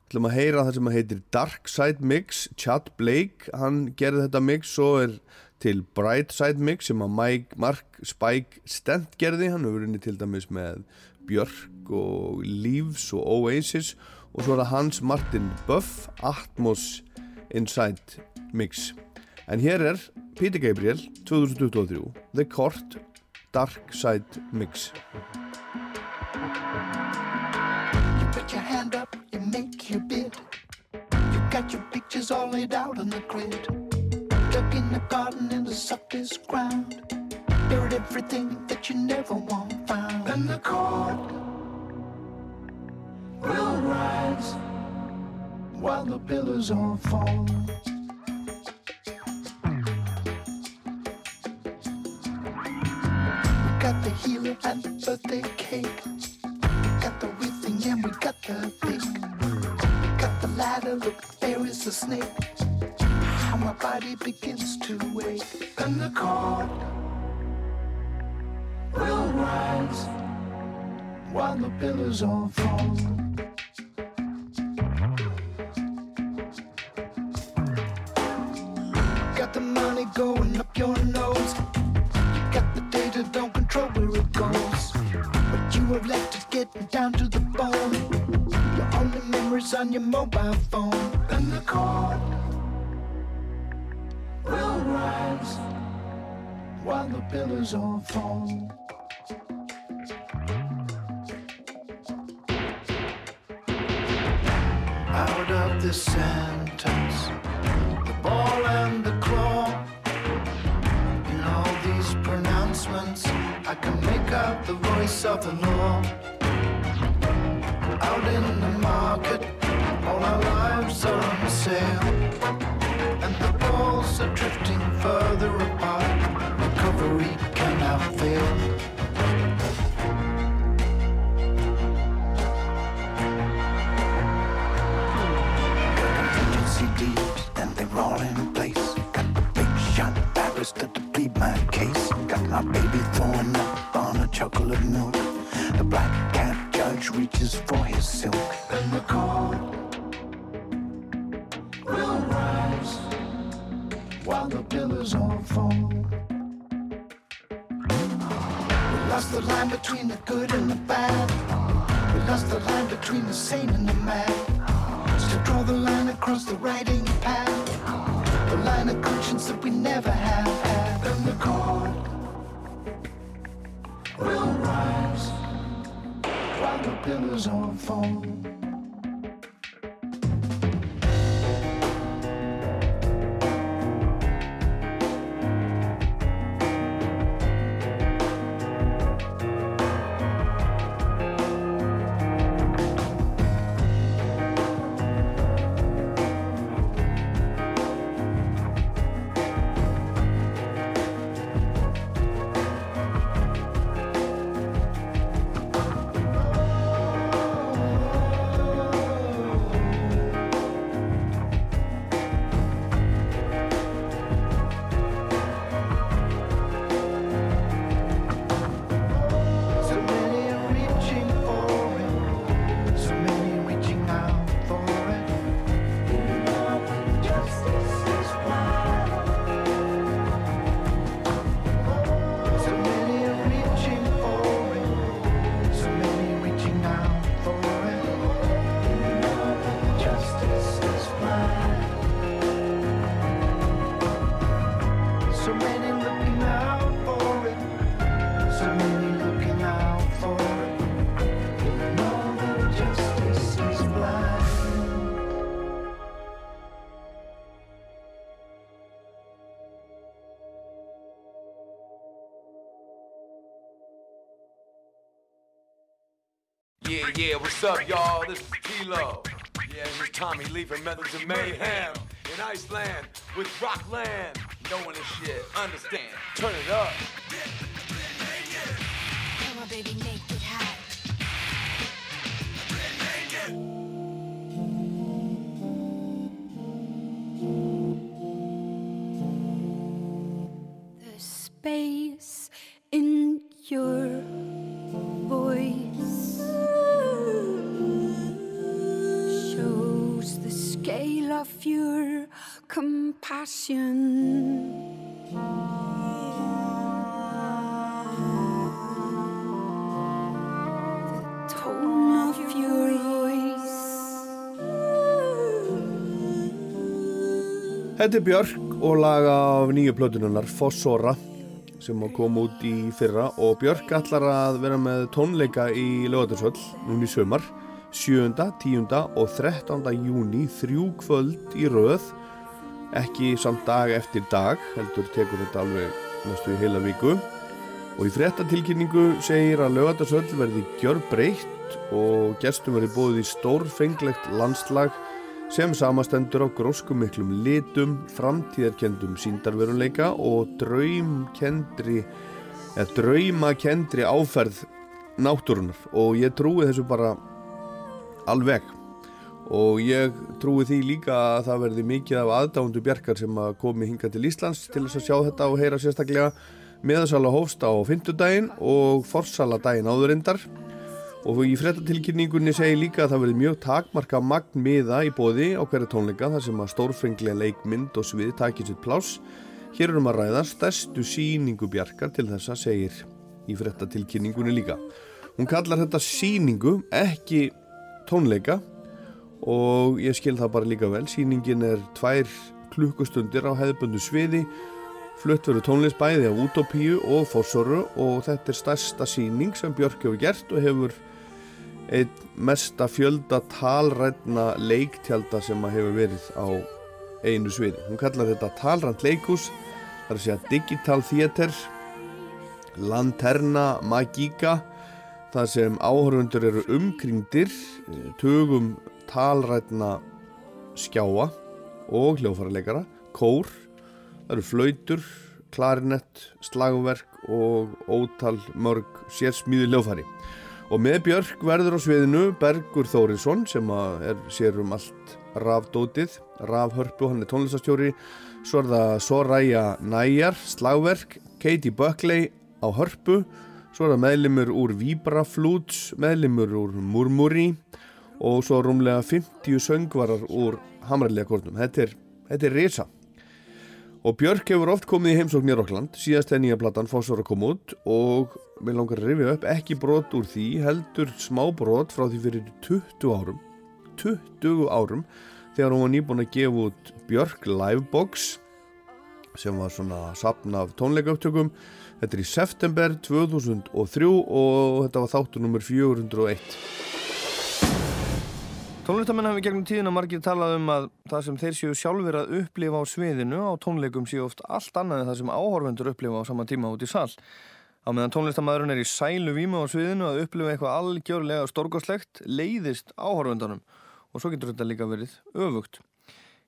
Þú ætlum að heyra það sem heitir Dark Side Mix Chad Blake, hann gerði þetta mix. Svo er til Bright Side Mix sem að Mike, Mark Spike Stent gerði, hann hefur unni til dæmis með Björk og Leaves og Oasis og svo er það Hans Martin Buff Atmos Inside Mix en hér er Peter Gabriel 2023 The Court Dark Side Mix You put your hand up, you make your bid. You got your pictures all laid out on the grid. Dug in the garden in the softest ground. Buried everything that you never want found. And the court will rise while the pillars all fall. We got the healer and the birthday cake. We got the real and we got the fake. We got the ladder, look, there is the snake. How my body begins to wake. And the cord will rise while the pillars all fall. Your mobile phone. And the cord will rise while the pillars all fall. Out of this sentence, the ball and the claw. In all these pronouncements, I can make have the voice of the law. And the balls are drifting further apart. Recovery cannot fail. CDs and they're all in place. Got the big shot barrels to plead my case. Got my baby throwing up on a of milk. The black cat judge reaches for good and the bad. We lost the line between the sane and the mad. Still draw the line across the writing pad. The line of conscience that we never have had. And the court will rise while the pillars all fall. What's up, y'all? This is Kilo. Yeah, this is Tommy from Methods of Mayhem in Iceland with Rockland. Knowing this shit, understand. Turn it up. Þetta er Björk og laga af nýju plötununnar Fossora sem kom út í fyrra og Björk ætlar að vera með tónleika í lögatarsvöll núni sömar 7., 10. og 13. júni þrjú kvöld í röð ekki samt dag eftir dag heldur tekur þetta alveg næstu í heila viku og í fréttatilkynningu segir að lögatarsvöll verði gjör breytt og gestum verði bóðið í stórfenglegt landslag sem samastendur á gróskumiklum litum, framtíðarkendum síndarveruleika og draumakendri áferð náttúrunar og ég trúi þessu bara alveg. Og ég trúi því líka að það verði mikið af aðdándu bjarkar sem að komi hinga til Íslands til þess að sjá þetta og heyra sérstaklega meðasala hófst á fymtudaginn og forsala daginn áðurindar og í frettatilkynningunni segir líka að það verði mjög takmarka magn miða í bóði á hverja tónleika þar sem að stórfenglega leikmynd og svið takir sitt pláss. Hér erum að ræða stærstu síningu bjarkar til þess að segir í frettatilkynningunni líka. Hún kallar þetta síningu ekki tónleika. Og ég skil það bara líka vel. Síningin er tvær klukkustundir á hefðbundu sviði. Flutt verður tónlist bæði af Utopíu og Fossoru og þetta er stærsta síning sem Björk hefur gert og hefur einn mesta fjölda talrætna leiktjalda sem að hefur verið á einu sviði. Hún kallar þetta talrænt leikus, það er að segja digital theater Lanterna Magica þar sem áhörfundur eru umkringdir eh, tugum talrætna skjáa og hljófarleikara, kór, það eru flautur, klarinett, slagverk og ótal mörg sérsmíðu hljófari. Og með Björk verður á sviðinu Bergur Þóriðsson sem er sér um allt rafdótið, rafhörpu, hann er tónlistastjóri, svo er það Soraya Næjar, slagverk, Katie Buckley á hörpu, svo er það meðlimur úr Vibraflutes, meðlimur úr Murmuri og svo rúmlega 50 söngvarar úr hamræðilega kórnum. Þetta er, þetta er risa. Og Björk hefur oft komið í heimsókn í Rokkland, síðast þegar nýja platan Fossor að koma út og mér langar að rifja upp ekki brot úr því, heldur smá brot frá því fyrir 20 árum, 20 árum, þegar hún var nýbúin að gefa út Björk Livebox sem var svona sapn af tónleikauptökum. Þetta er í september 2003 og þetta var þáttu nummer 401. Tónlistamenn hafi gegnum tíðina margir talað um að það sem þeir séu sjálfur að upplifa á sviðinu á tónleikum séu oft allt annað en það sem áhorfendur upplifa á sama tíma út í sall. Á meðan tónlistamæðurinn er í sælu vímu á sviðinu að upplifa eitthvað algjörlega storkoslegt leiðist áhorfendunum og svo getur þetta líka verið öfugt.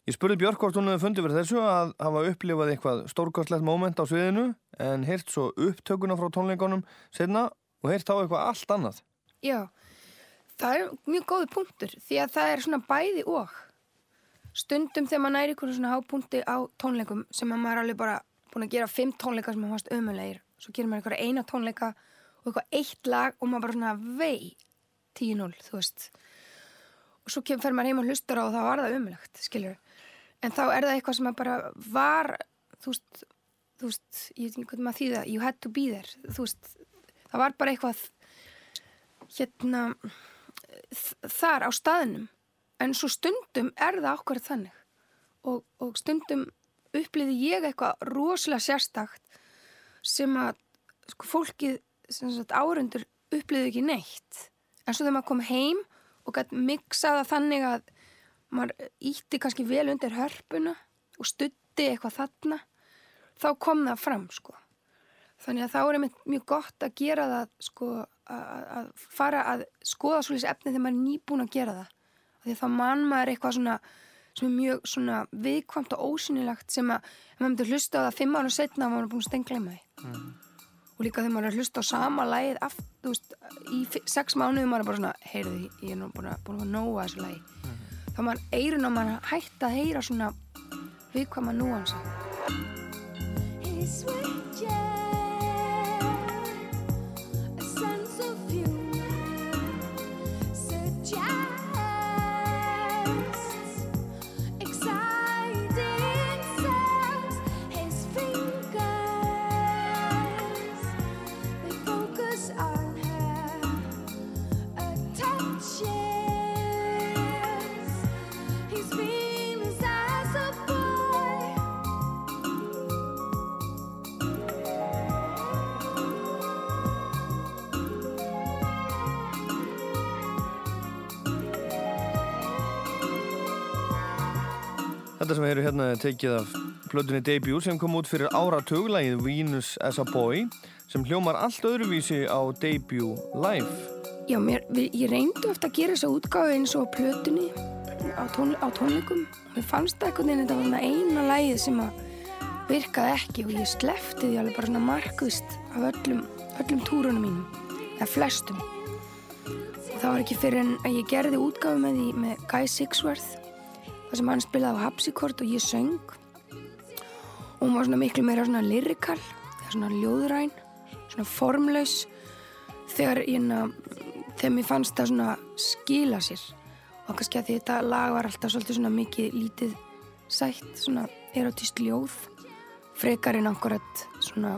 Ég spurði Björk hvort hún hefði fundið verið þessu að hafa upplifað eitthvað stórkostlegt móment á sviðinu en heyrt svo upptökuna frá tónleikonum setna og heyrt á eitthvað allt annað. Já, það er mjög góði punktur því að það er svona bæði og stundum þegar maður næri einhvern svona hápunkti á tónleikum sem að maður er alveg bara búin að gera fimm tónleika sem maður fannst ömulegir svo gerir maður einhverja eina tónleika og eitthvað eitt lag og maður bara svona vei 10-0, þú veist. Og svo fer maður heim og hlustar á og þá var það ömulegt, skiljur en þá er það eitthvað sem bara var þú veist, þú veist ég veit ekki hvað maður þýða, you had to be there þú veist, það var bara eitthvað hérna þar á staðinum en svo stundum er það okkur þannig. Og, og stundum upplýði ég eitthvað rosalega sérstakt sem að sko, fólkið árundur upplýði ekki neitt. En svo þegar maður kom heim og gæti miksaða þannig að maður ítti kannski vel undir hörpuna og stutti eitthvað þarna þá kom það fram sko. Þannig að þá er einmitt mjög gott að gera það sko að, að fara að skoða svolítið efni þegar maður er nýbúin að gera það. Því að þá mann maður eitthvað svona sem er mjög svona viðkvamt og ósynilegt sem að ef maður myndi hlusta á það fimm ára setna að maður er búin að stengleima því. Og líka þegar maður er að hlusta á sama lagið aft, þú veist, í sex mánuðum maður er bara svona, heyrðu, ég er nú búin að, búin að nóa þessu lagi. Þá maður eirun á maður hætt að heyra svona viðkvama núansa Þetta sem erum hérna tekið af plötunni Debut sem kom út fyrir áratuglægið Venus as a Boy sem hljómar allt öðruvísi á Debut Live. Já, mér, ég reyndi ofta að gera þessa útgáfi eins og plötunni á, tón, á tónleikum. Mér fannst það einhvern veginn þetta var eina lagið sem að virkaði ekki og ég slefti því alveg bara svona markvist af öllum, öllum túrunum mínum, eða flestum. Og það var ekki fyrir en að ég gerði útgáfi með með Guy Sigsworth þar sem hann spilaði á hapsikort og ég söng. Og hún var svona miklu meira svona lyrikal, eða svona ljóðræn, svona formlaus. Þegar ég na, þegar mér fannst það svona skila sér. Og kannski að þetta lag var alltaf svolítið svona mikið lítið sætt, svona erotist ljóð. Frekar en akkurat svona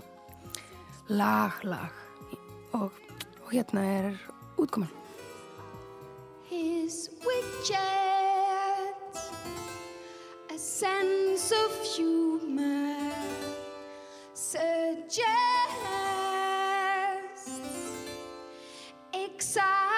lag, lag. Og, og hérna er útkoman. His witches, sense of humor suggests exciting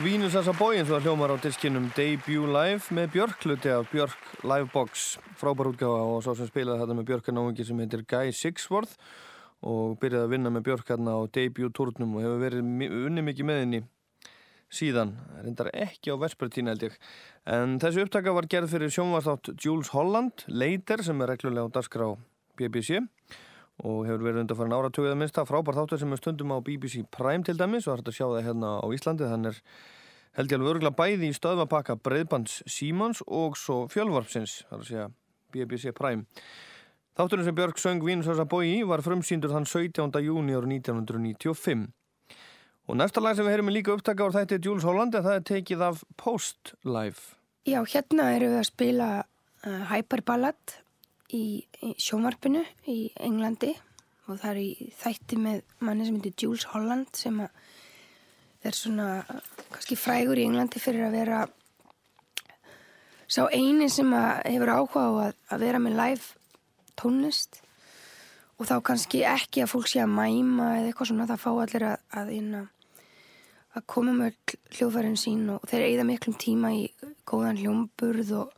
Vínus Assa Bóin svo að hljómar á diskinum Debut Live með Björk hluti af Björk Livebox. Frábær útgáfa og svo sem spilaði þetta með Björk er náðungi sem heitir Guy Sixworth og byrjaði að vinna með Björk hérna á debut turnum og hefur verið unnið mikið með henni síðan, reyndar ekki á Vespertína held ég. En þessi upptaka var gerð fyrir sjónvarstátt Jules Holland Later sem er reglulega á dagskrá BBC og hefur verið undan farin áratugið að minnsta frábær þáttur sem er stundum á BBC Prime til dæmis og hægt að sjá það hérna á Íslandi þannig er held ég alveg örgulega bæði í stöðvapakka breyðbands Símans og svo fjölvarpsins, þar að segja BBC Prime. Þátturinn sem Björk söng Vínus Assa Bói var frumsýndur þann 17. júni ára 1995. Og næsta lag sem við heyrum er líka upptaka á þetta er Jules Holland en það er tekið af Post Live. Já, hérna erum við að spila uh, Hyperballad í, sjónvarpinu í Englandi og það er í þætti með manni sem heitir Jules Holland sem er svona kannski frægur í Englandi fyrir að vera sá eini sem hefur áhuga á að, að vera með live tónlist. Og þá kannski ekki að fólk sé að mæma eða eitthvað svona, það fá allir að, að, að, að koma með hljóðfærin sín og þeir eigða miklum tíma í góðan hljómburð og,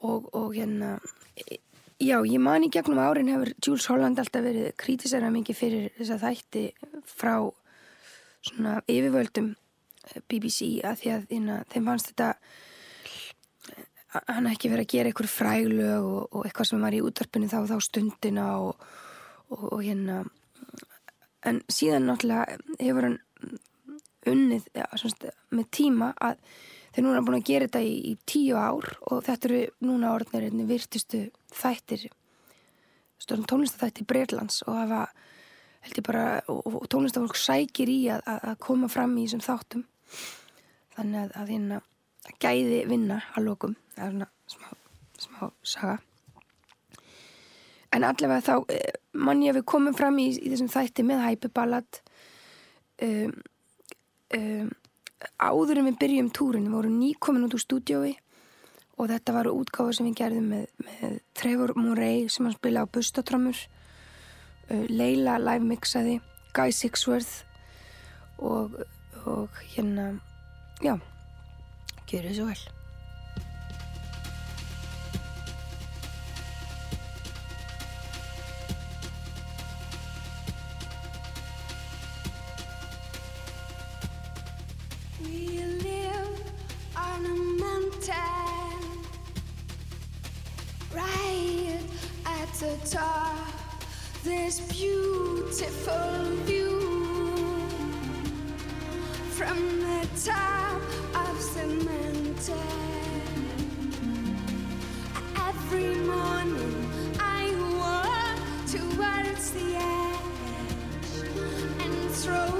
og, og hérna já, ég man í gegnum árin hefur Jules Holland alltaf verið kritisera mikið fyrir þessa þætti frá svona yfirvöldum eh, BBC að því að hérna, þeim fannst þetta eh, hann ekki verið að gera einhver fræglög og, og eitthvað sem var í útvarpinu þá þá stundina og, og, og hérna en síðan náttúrulega hefur hann unnið ja, semst, með tíma að þeir núna búin að gera þetta í, í tíu ár og þetta eru núna einni virtustu þættir stórn tónlistaþættir Breitlands og hafa held ég bara, og, og tónlistafólk sækir í að, að, koma fram í þessum þáttum. Þannig að, að hérna að gæði vinna að lokum. Það er svona smá, smá saga. En allavega þá eh, mann ég að við komum fram í, í þessum þætti með hæpiballad um, um, áður en við byrjum túrin við vorum nýkomin út úr stúdiói og þetta var útgáfa sem við gerðum með, með Trevor Murray sem hann spila á bustatrömmur uh, Leila live mixaði Guy Sixworth og, og hérna já, gjör þið svo vel the top. This beautiful view from the top of mountain. Every morning I walk towards the edge and throw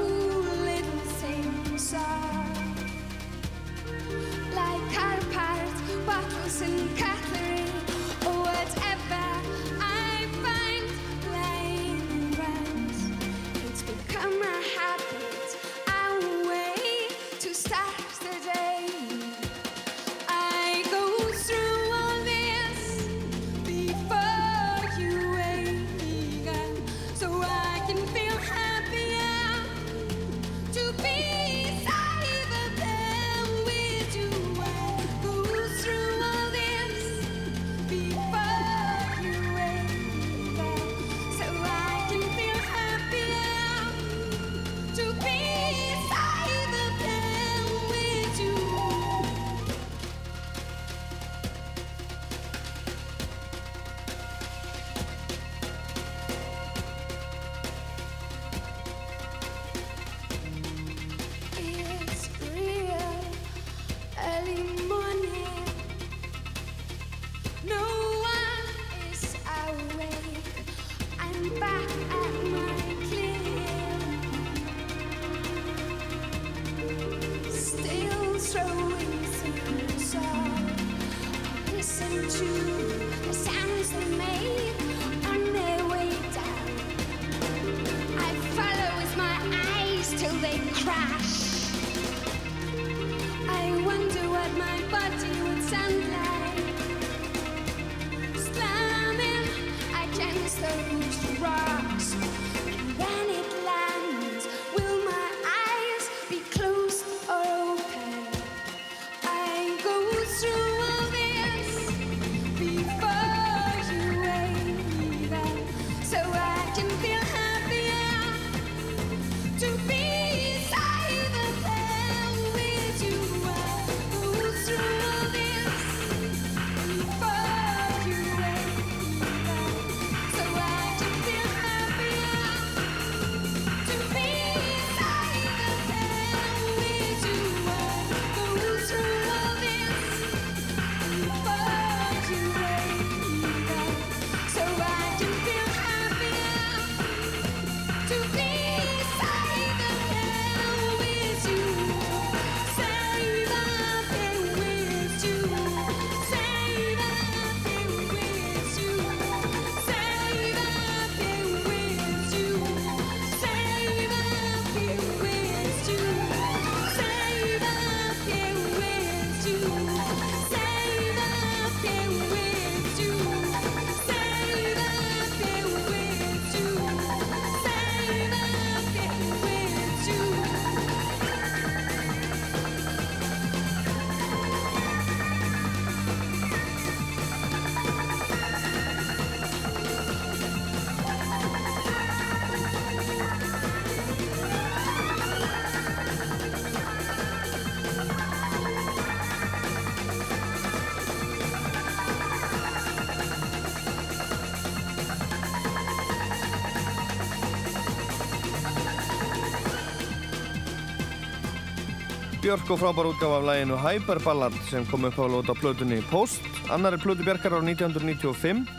Björk og frábær útgáfa af læginu Hyperballad sem kom upp á lóta plötunni Post. Annari plötu Björkar á 1995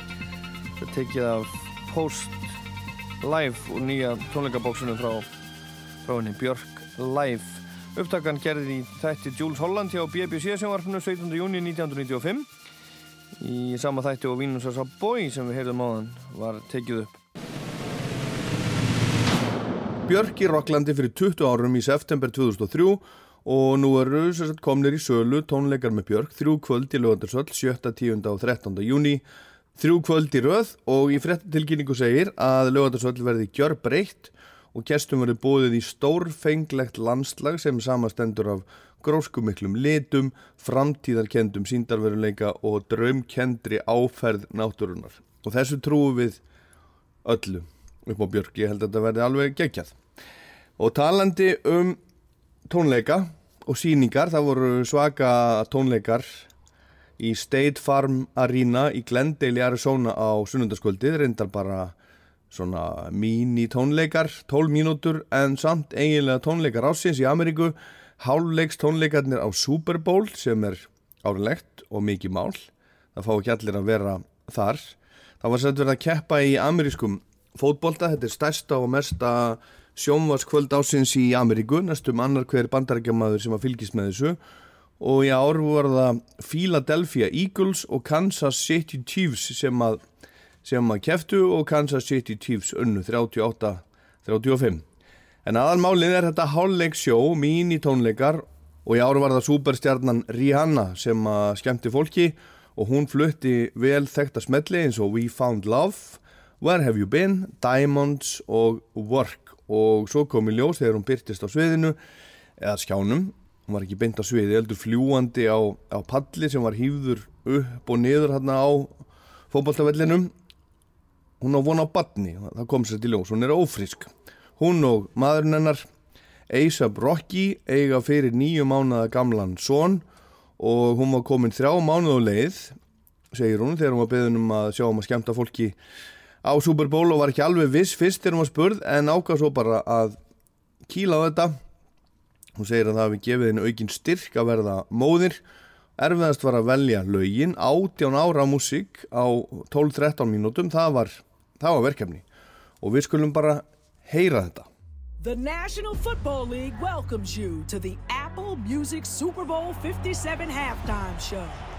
þetta tekið af Post Live og nýja tónleikabóksunum frá, frá henni Björk Live. Upptakan gerði í þætti Jules Holland hjá BBC sjónvarpinu 17. júni 1995 í sama þætti og Vínus og Savoy sem við heyrðum áðan var tekið upp. Björk í Rocklandi fyrir 20 árum í september 2003 og nú eru sagt, komnir í sölu tónleikar með Björk þrjú kvöld í lögandarsvöld 7., 10. og 13. júni þrjú kvöld í röð og í frettilkynningu segir að lögandarsvöld verði gjör breytt og gestum verði bóðið í stórfenglegt landslag sem samastendur af gróskumiklum litum, framtíðarkendum síndarveruleika og draumkendri áferð náttúrunar og þessu trúum við öllu upp á Björk, ég held að þetta verði alveg geggjað og talandi um tónleika og síningar, það voru svaka tónleikar í State Farm Arena í Glendale í Arizona á sunnundaskvöldið, reyndar bara svona mini tónleikar 12 mínútur en samt eiginlega tónleikar ásins í Ameríku hálfleiks tónleikarnir á Super Bowl sem er árlegt og mikið mál það fá ekki allir að vera þar. Það var sett verið að keppa í amerískum fótbolta, þetta er stærsta og mesta sjónvarskvöld ásins í Ameríku, næstum annar hver bandarækjamaður sem að fylgist með þessu. Og í ár voru það Philadelphia Eagles og Kansas City Chiefs sem að, sem að keftu og Kansas City Chiefs unnu 38-35 en aðalmálið er þetta hálfleiksjó mini tónleikar og í ár var það superstjarnan Rihanna sem að skemmti fólki og hún flutti vel þekta smelli eins og We Found Love Where Have You Been, Diamonds og Work og svo kom í ljós þegar hún byrtist á sviðinu eða skjánum, hún var ekki beint á sviði heldur fljúandi á, á palli sem var hýfður upp og niður hérna á fótballtafellinum hún á von á badni, það kom sér til ljós hún er ófrisk, hún og maðurinn hennar A$AP Rocky eiga fyrir nýju mánuða gamlan son og hún var komin þrjá mánuð á leið segir hún þegar hún var beðin um að sjá um að skemmta fólki á Super Bowl og var ekki alveg viss fyrst þegar hún var spurð en ákvað svo bara að kýla á þetta hún segir að það hafi gefið henni aukinn styrk að verða móðir erfiðast var að velja lögin 18 ára músík á 12-13 mínútum það var, það var verkefni og við skulum bara heyra þetta. The National Football League welcomes you to the Apple Music Super Bowl 57 halftime show.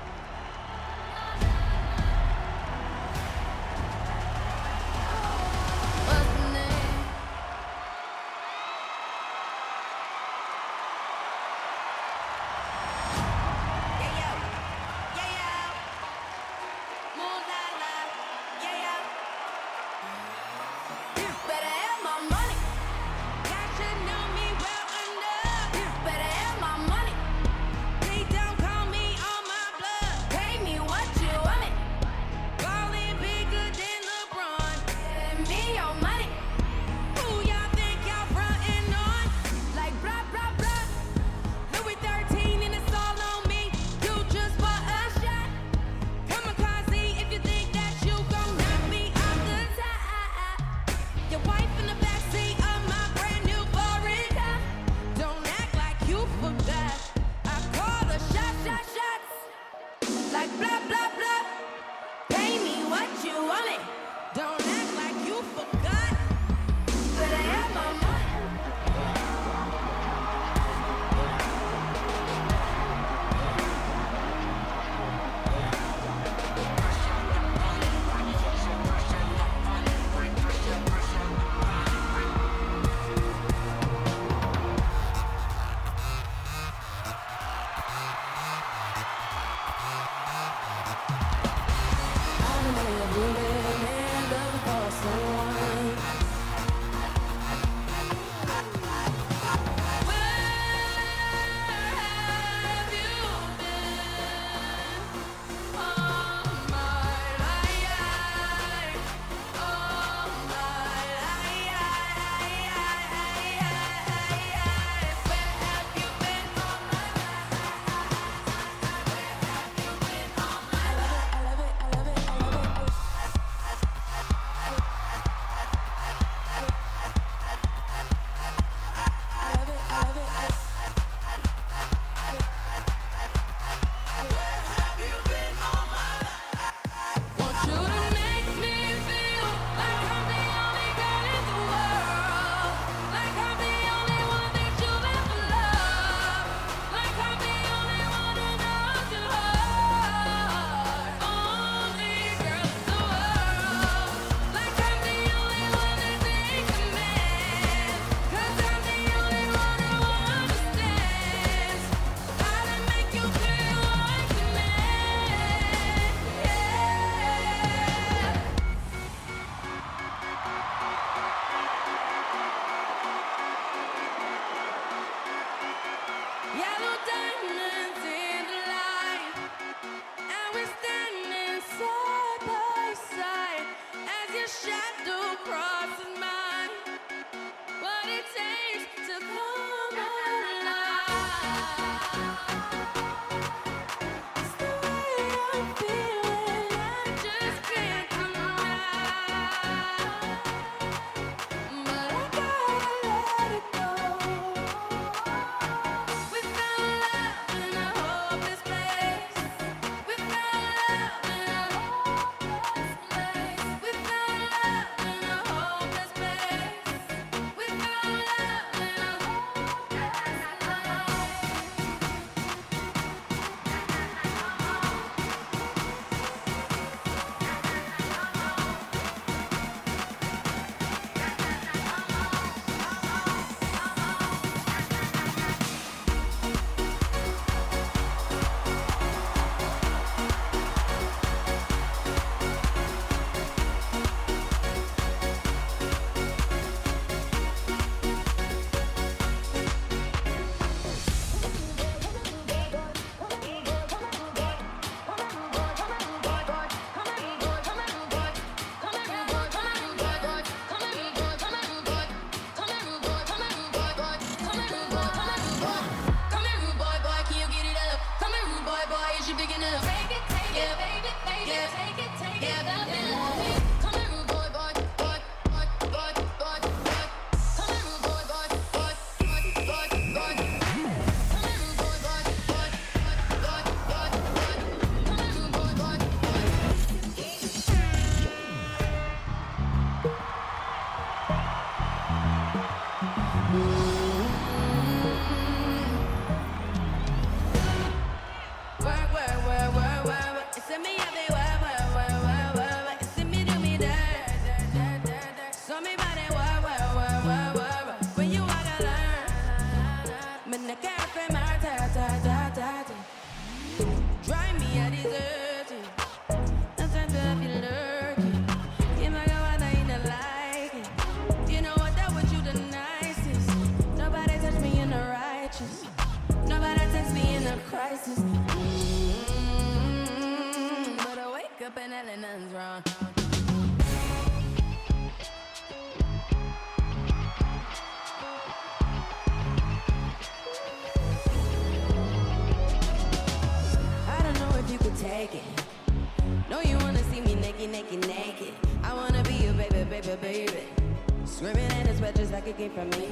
এখানে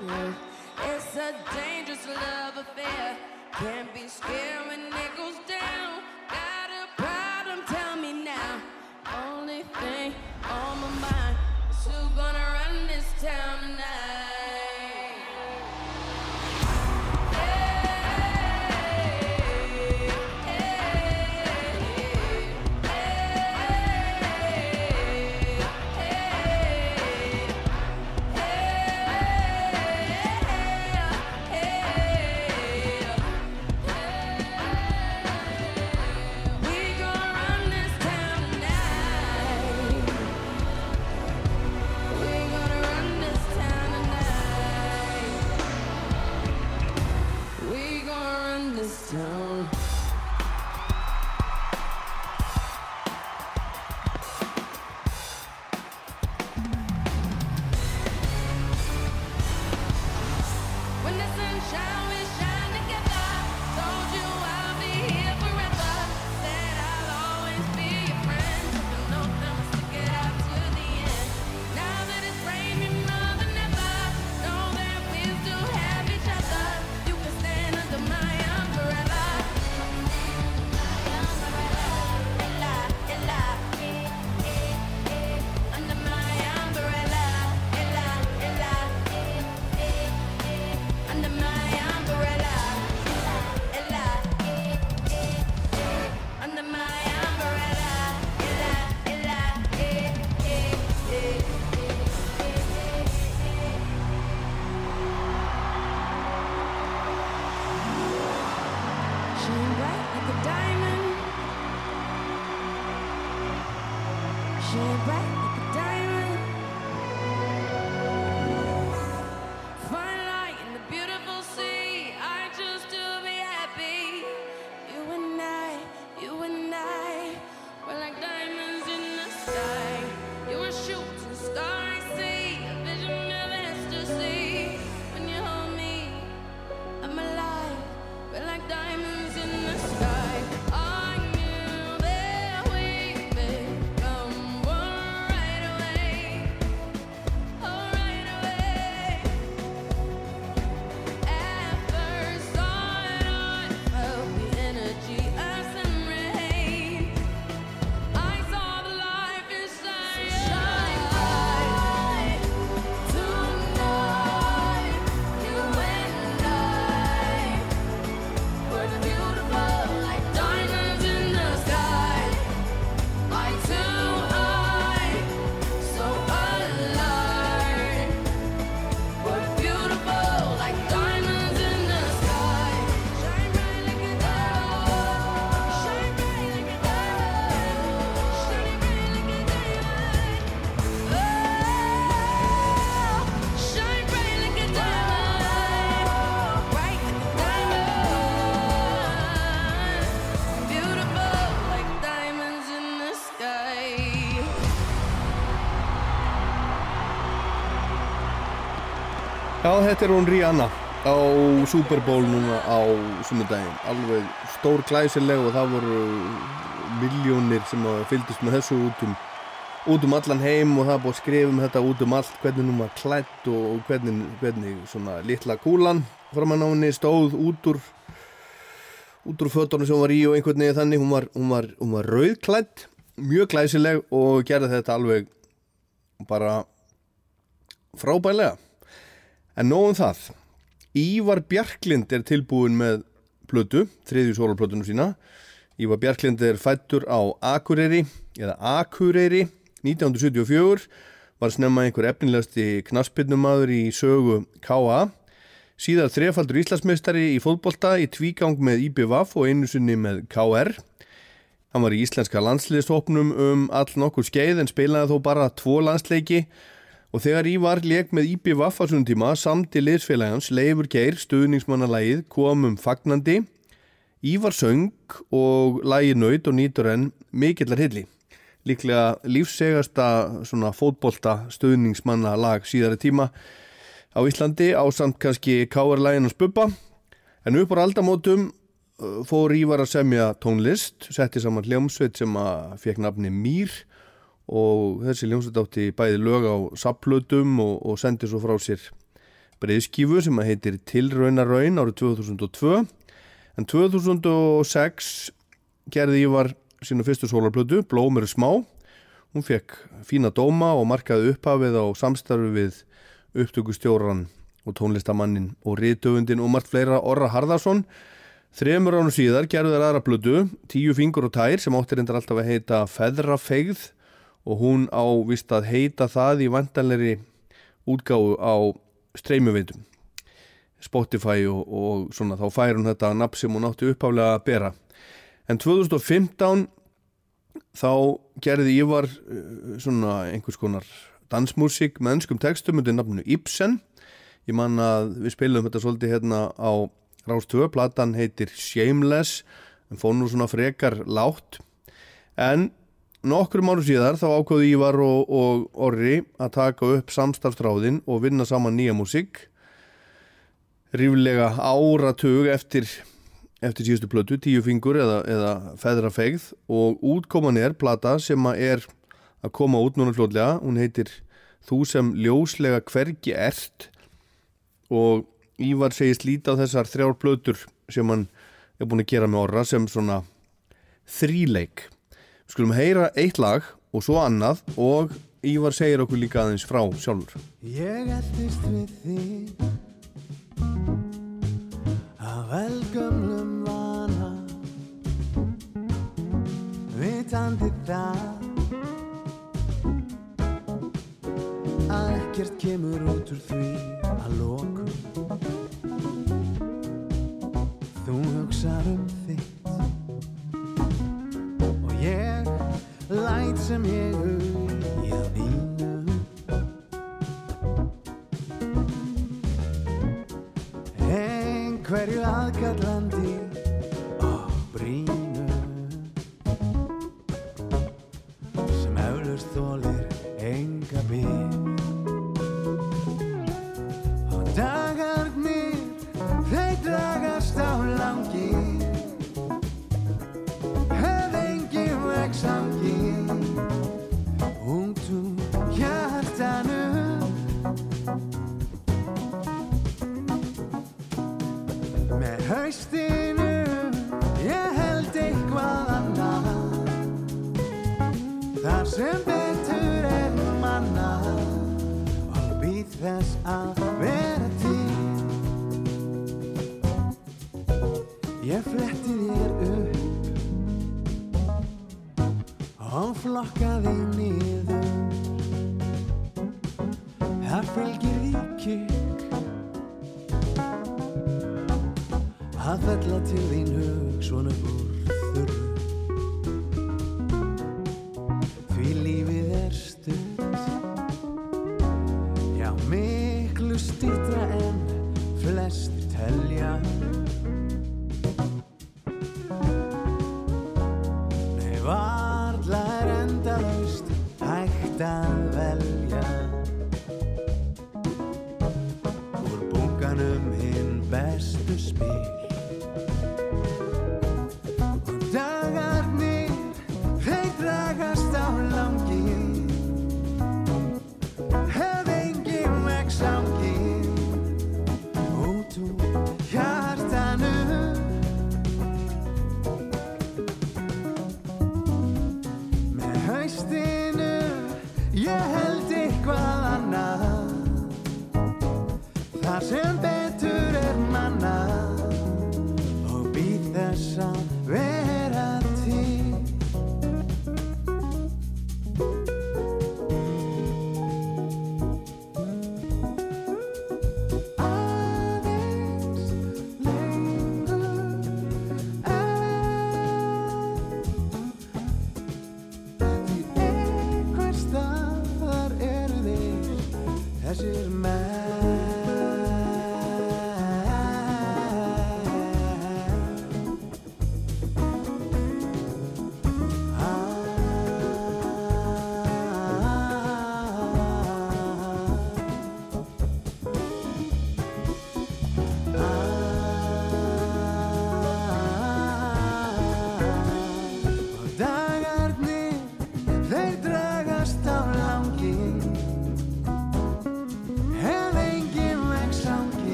mm. It's a dangerous love affair. Can't be scared when it goes down. Got a problem, tell me now. Only thing on my mind is who gonna run this town now? Já, þetta er hún Rihanna á Super Bowl núna á sunnudaginn. Alveg stór glæsileg og það voru miljónir sem að fylgdist með þessu út um, út um allan heim og það búið að skrifa um þetta út um allt, hvernig hún var klætt og hvernig, hvernig svona litla kúlan framan á henni stóð út úr út úr fötunum sem hún var í og einhvern veginn þannig, hún var, hún var, hún var rauðklætt, mjög glæsileg og gerði þetta alveg bara frábælega. En nóðum það, Ívar Bjarklind er tilbúin með plötu, þriðju sólarplötunum sína. Ívar Bjarklind er fættur á Akureyri, eða Akureyri, 1974, var snemma einhver efnilegasti knaspinnumadur í sögu K.A. Síðar þrefaldur Íslandsmeistari í fótbolta í tvígang með IBVF og einu sinni með KR. Hann var í íslenska landsliðshopnum um all nokkur skeið en spilaði þó bara tvo landsleiki og þegar Ívar leik með IBVF á svona tíma samti liðsfélagans Leifur Geir, stuðningsmannalægið, komum fagnandi. Ívar söng og lægi nöyt og nýtur enn mikillar hilli. Líklega lífsegasta svona fótbolta stuðningsmanna lag síðari tíma á Íslandi á samt kannski K.R. Bubba en upp á aldamótum uh, fór Ívar að semja tónlist setti saman hljómsveit sem að fekk nafni Mýr og þessi hljómsveit átti bæði lög á sapplötum og, og sendi svo frá sér breiðskífu sem að heitir Tilraunaraun árið 2002 en 2006 gerði Ívar sína fyrstu sólarplötu Blóm eru smá. Hún fekk fína dóma og markaði upphafið á samstarfi við upptökustjóran og tónlistamannin og riðtöfundin og margt fleira Orra Harðarsson þremur ánum síðar gerðu þær aðra plötu Tíu fingur og tær sem áttir endur alltaf að heita Feðrafegð og hún á vist að heita það í vandanleiri útgáfu á streymuveitum Spotify og, og svona þá fær hún þetta nafn sem hún átti uppháflega að bera. En 2015 þá gerði Ívar uh, svona einhvers konar dansmusík með ennskum textum undir nafnu Ibsen. Ég man að við spilum þetta svolítið hérna á Rástöðu, platan heitir Shameless en fór nú svona frekar látt en nokkur mánu síðar þá ákvöðu Ívar og, og Orri að taka upp samstarfstráðin og vinna saman nýja músík. Ríflega áratug eftir, eftir síðustu plötu, tíu fingur eða, eða feðrafegð og útkoman er plata sem að er að koma út núna fljóðlega, hún heitir Þú sem ljóslega hvergi ert. Og Ívar segist líta á þessar þrjár plötur sem hann er búin að gera með orra sem svona þríleik. Skulum heyra eitt lag og svo annað og Ívar segir okkur líka aðeins frá sjálfur. Ég eldist við þig Af velgömlum vana Vitandi það Að ekkert kemur út úr því að lokum Þú hugsar um sem ég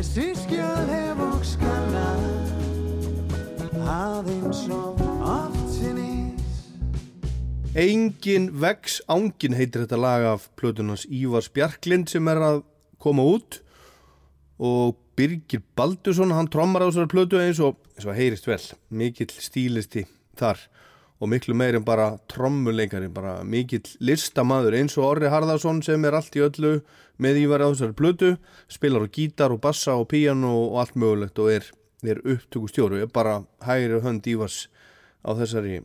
Þessi skjöl hef og skanna Aðeins og oft sinnis. Engin vex ángin heitir þetta lag af plötunans Ívars Bjarklind sem er að koma út. Og Birgir Baldursson hann trommar á þessari plötu eins og, eins og heyrist vel, mikill stílisti þar og miklu meir en bara trommuleikari, bara mikill listamaður eins og Orri Harðarsson sem er allt í öllu með Ívar á þessari plötu spilar á gítar og bassa og píano og allt mögulegt og er, er upptökustjóru, er bara hægri hönd Ívars á þessari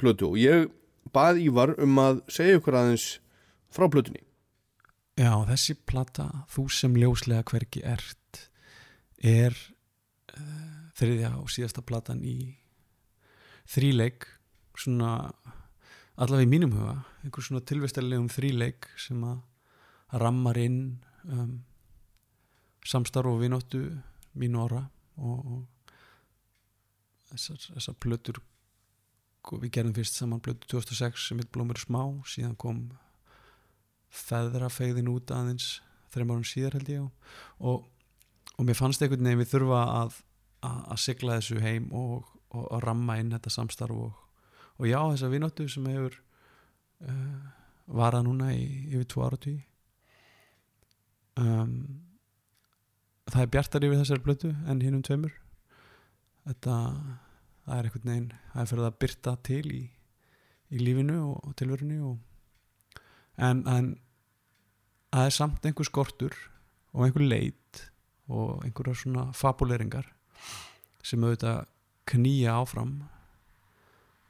plötu. Og ég bað Ívar um að segja ykkur aðeins frá plötunni. Já, þessi plata, þú sem ljóslega hvergi ert, er uh, þriðja og síðasta platan í þríleik, svona allavega í mínum huga, einhver svona tilvestarlegum þríleik sem að rammar inn um, samstarf og vinóttu mín orra og, og þessar, þessar plötur við gerðum fyrst saman plötu 2006 sem heit Blómur smá, síðan kom feðrafegðin út aðeins þreim árum síðar held ég og, og mér fannst einhvern veginn við þurfa að, að, að sigla þessu heim og, og, og ramma inn þetta samstarf og, já þessa vinóttu sem hefur uh, varað núna í yfir tvo ára tí um, það er bjartar yfir þessari blötu en hinn um tveimur. Þetta það er einhvern veginn það er fyrir að byrta til í, í lífinu og, og tilverunni og, en, en það er samt einhver skortur og einhver leit og einhverja svona fabuleringar sem auðvitað knýja áfram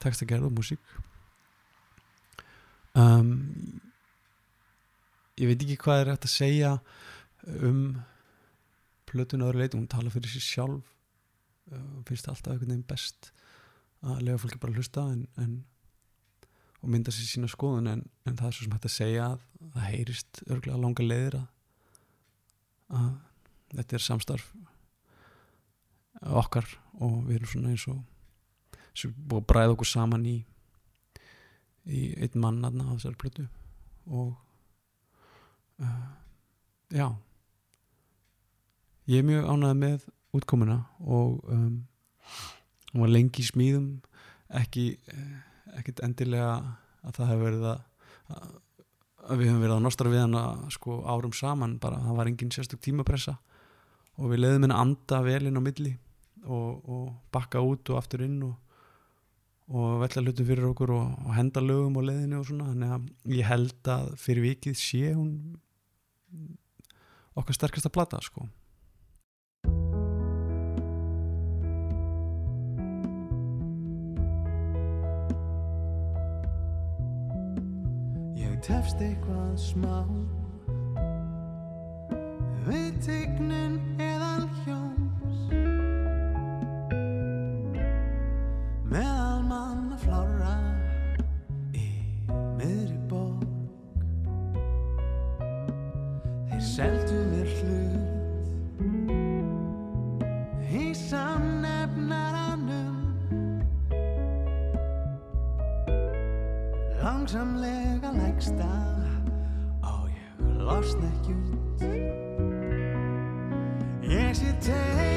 textagerð og músík. Um, ég veit ekki hvað er hægt að segja um plötun öðru leiti, hún tala fyrir sér sjálf uh, finnst alltaf einhvern veginn best að lega fólki bara að hlusta en, en, og mynda sér sína skoðun en, en það er svo sem hægt að segja að það heyrist örglega langa leiðir að, að þetta er samstarf okkar og við erum svona eins og sem búið að bræða okkur saman í í einn mann aðna á þessari plötu og uh, já. Ég er mjög ánægð með útkomuna og um, hún var lengi í smíðum ekki ekkit endilega að það hefur verið að, að við hefum verið að nostra við hana sko árum saman bara það var engin sérstök tímapressa. Og við leiðum henni að anda vel inn á milli og, og bakka út og aftur inn og, og velja hlutum fyrir okkur og, og henda lögum og leiðinu og svona. Þannig að ég held að fyrir vikið sé hún okkar sterkasta plata sko. Ég tefst eitthvað smá. Við tegnun seldu mér hlut Í samnefnaranum. Langsamlega lægsta Á ég losna ekki út. Ég sé teikni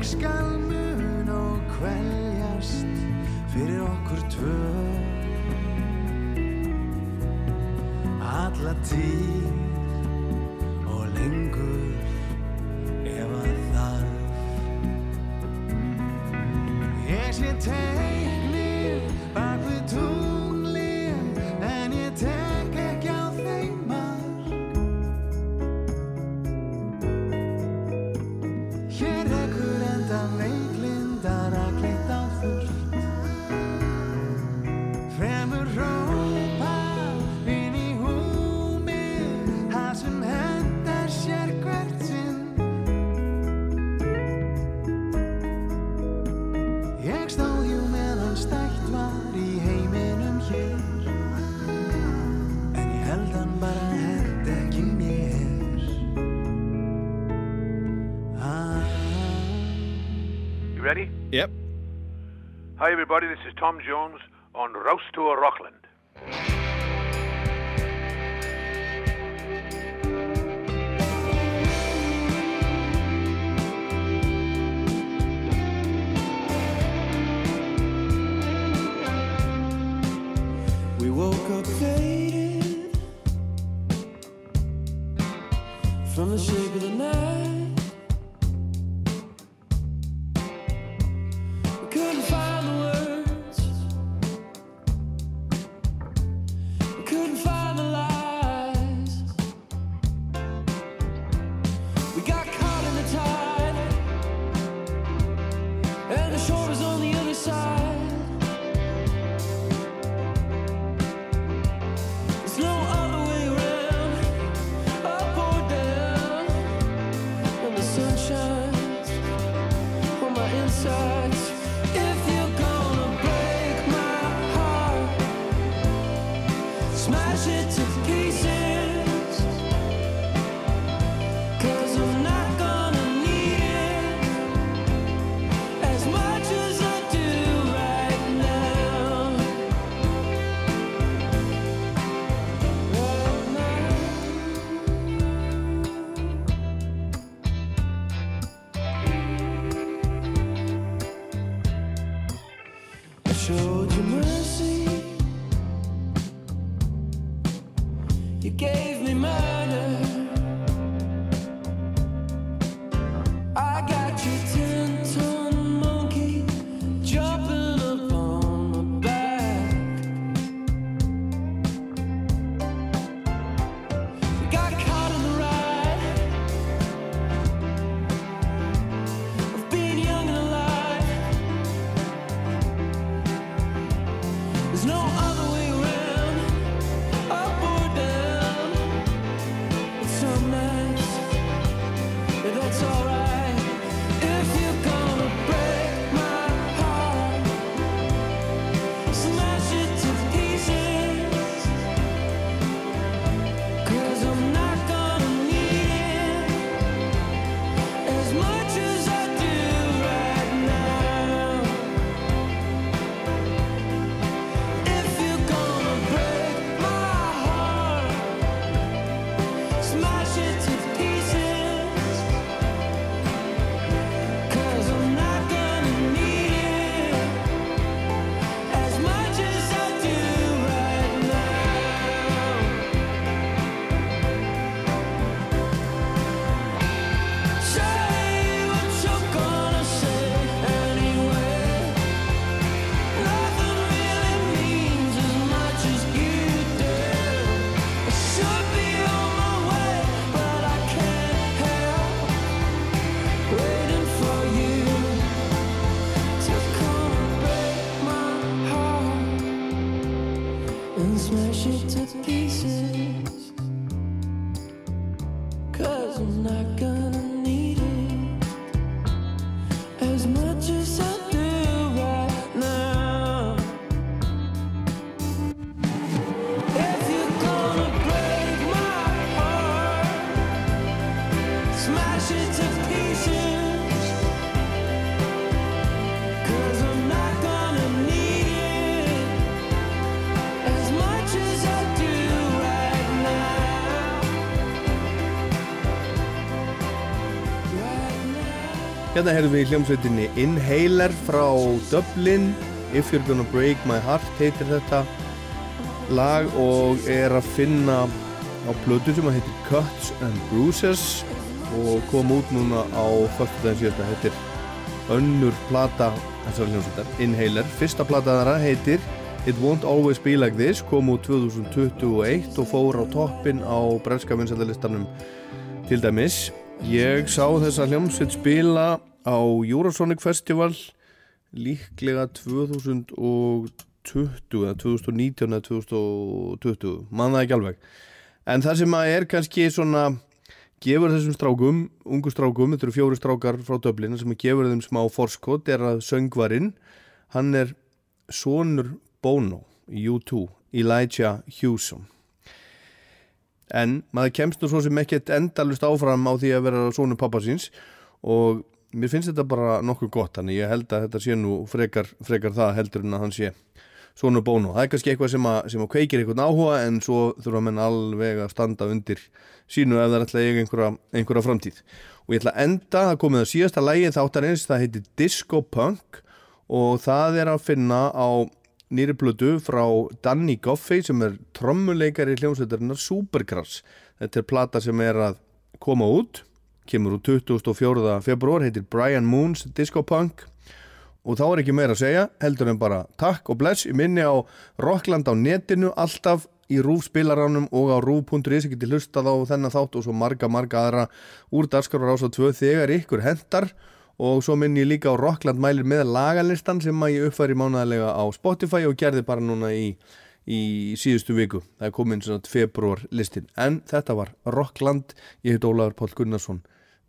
Ég skal mun og kvæljast fyrir okkur tvö. Alla tíð everybody. This is Tom Jones on Rouse to a Rockland. Hérna heyrðum við í hljómsveitinni Inhaler frá Dublin. If You're Gonna Break My Heart heitir þetta lag og er að finna á blödu sem að heitir Cuts and Bruises og kom út núna á fyrstu daginn síðan þetta heitir önnur plata þessar hljómsveitar. Inhaler fyrsta plata þarna heitir It Won't Always Be Like This kom úr 2021 og fór á toppin á bremska vinsæðalistanum til dæmis. Ég sá þessa hljómsveit spila á Eurosonic Festival líklega 2020 eða 2019 eða 2020 mann það ekki alveg. En það sem að er kannski svona gefur þessum strákum, ungu strákum þetta eru fjóri strákar frá Dublin sem að gefur þeim smá forskot er að söngvarinn hann er sonur Bono í U2 Elijah Hewson. En maður kemst nú svo sem ekkert endalust áfram á því að vera sonur pappa síns og mér finnst þetta bara nokkuð gott þannig ég held að þetta sé nú frekar, frekar það heldur en að hann sé sonur Bono. Það er kannski eitthvað sem að, sem að kveikir einhvern áhuga en svo þurfa menn alveg að standa undir sínu ef það er alltaf einhverja, einhverja framtíð. Og ég ætla að enda, það komið að síðasta lægi þáttarins, það heitir Disco Punk og það er að finna á nýri blödu frá Danny Goffey sem er trommuleikari í hljómsveitarinnar Supergrass þetta er plata sem er að koma út kemur úr 24. februar heitir Brian Moons Disco Punk. Og þá er ekki meira að segja heldur en bara takk og bless í minni á Rockland á netinu alltaf í rúfspilaránum og á rúf.is ég geti hlustað á þennan þátt og svo marga marga aðra úr dagskarvar ás og tvö þegar ykkur hendar og svo minn ég líka á Rockland mælir með lagalistan sem að ég uppfæri mánæðilega á Spotify og gerði bara núna í, í síðustu viku. Það er komin svona februar listin en þetta var Rockland, ég heit Ólaður Pál Gunnarsson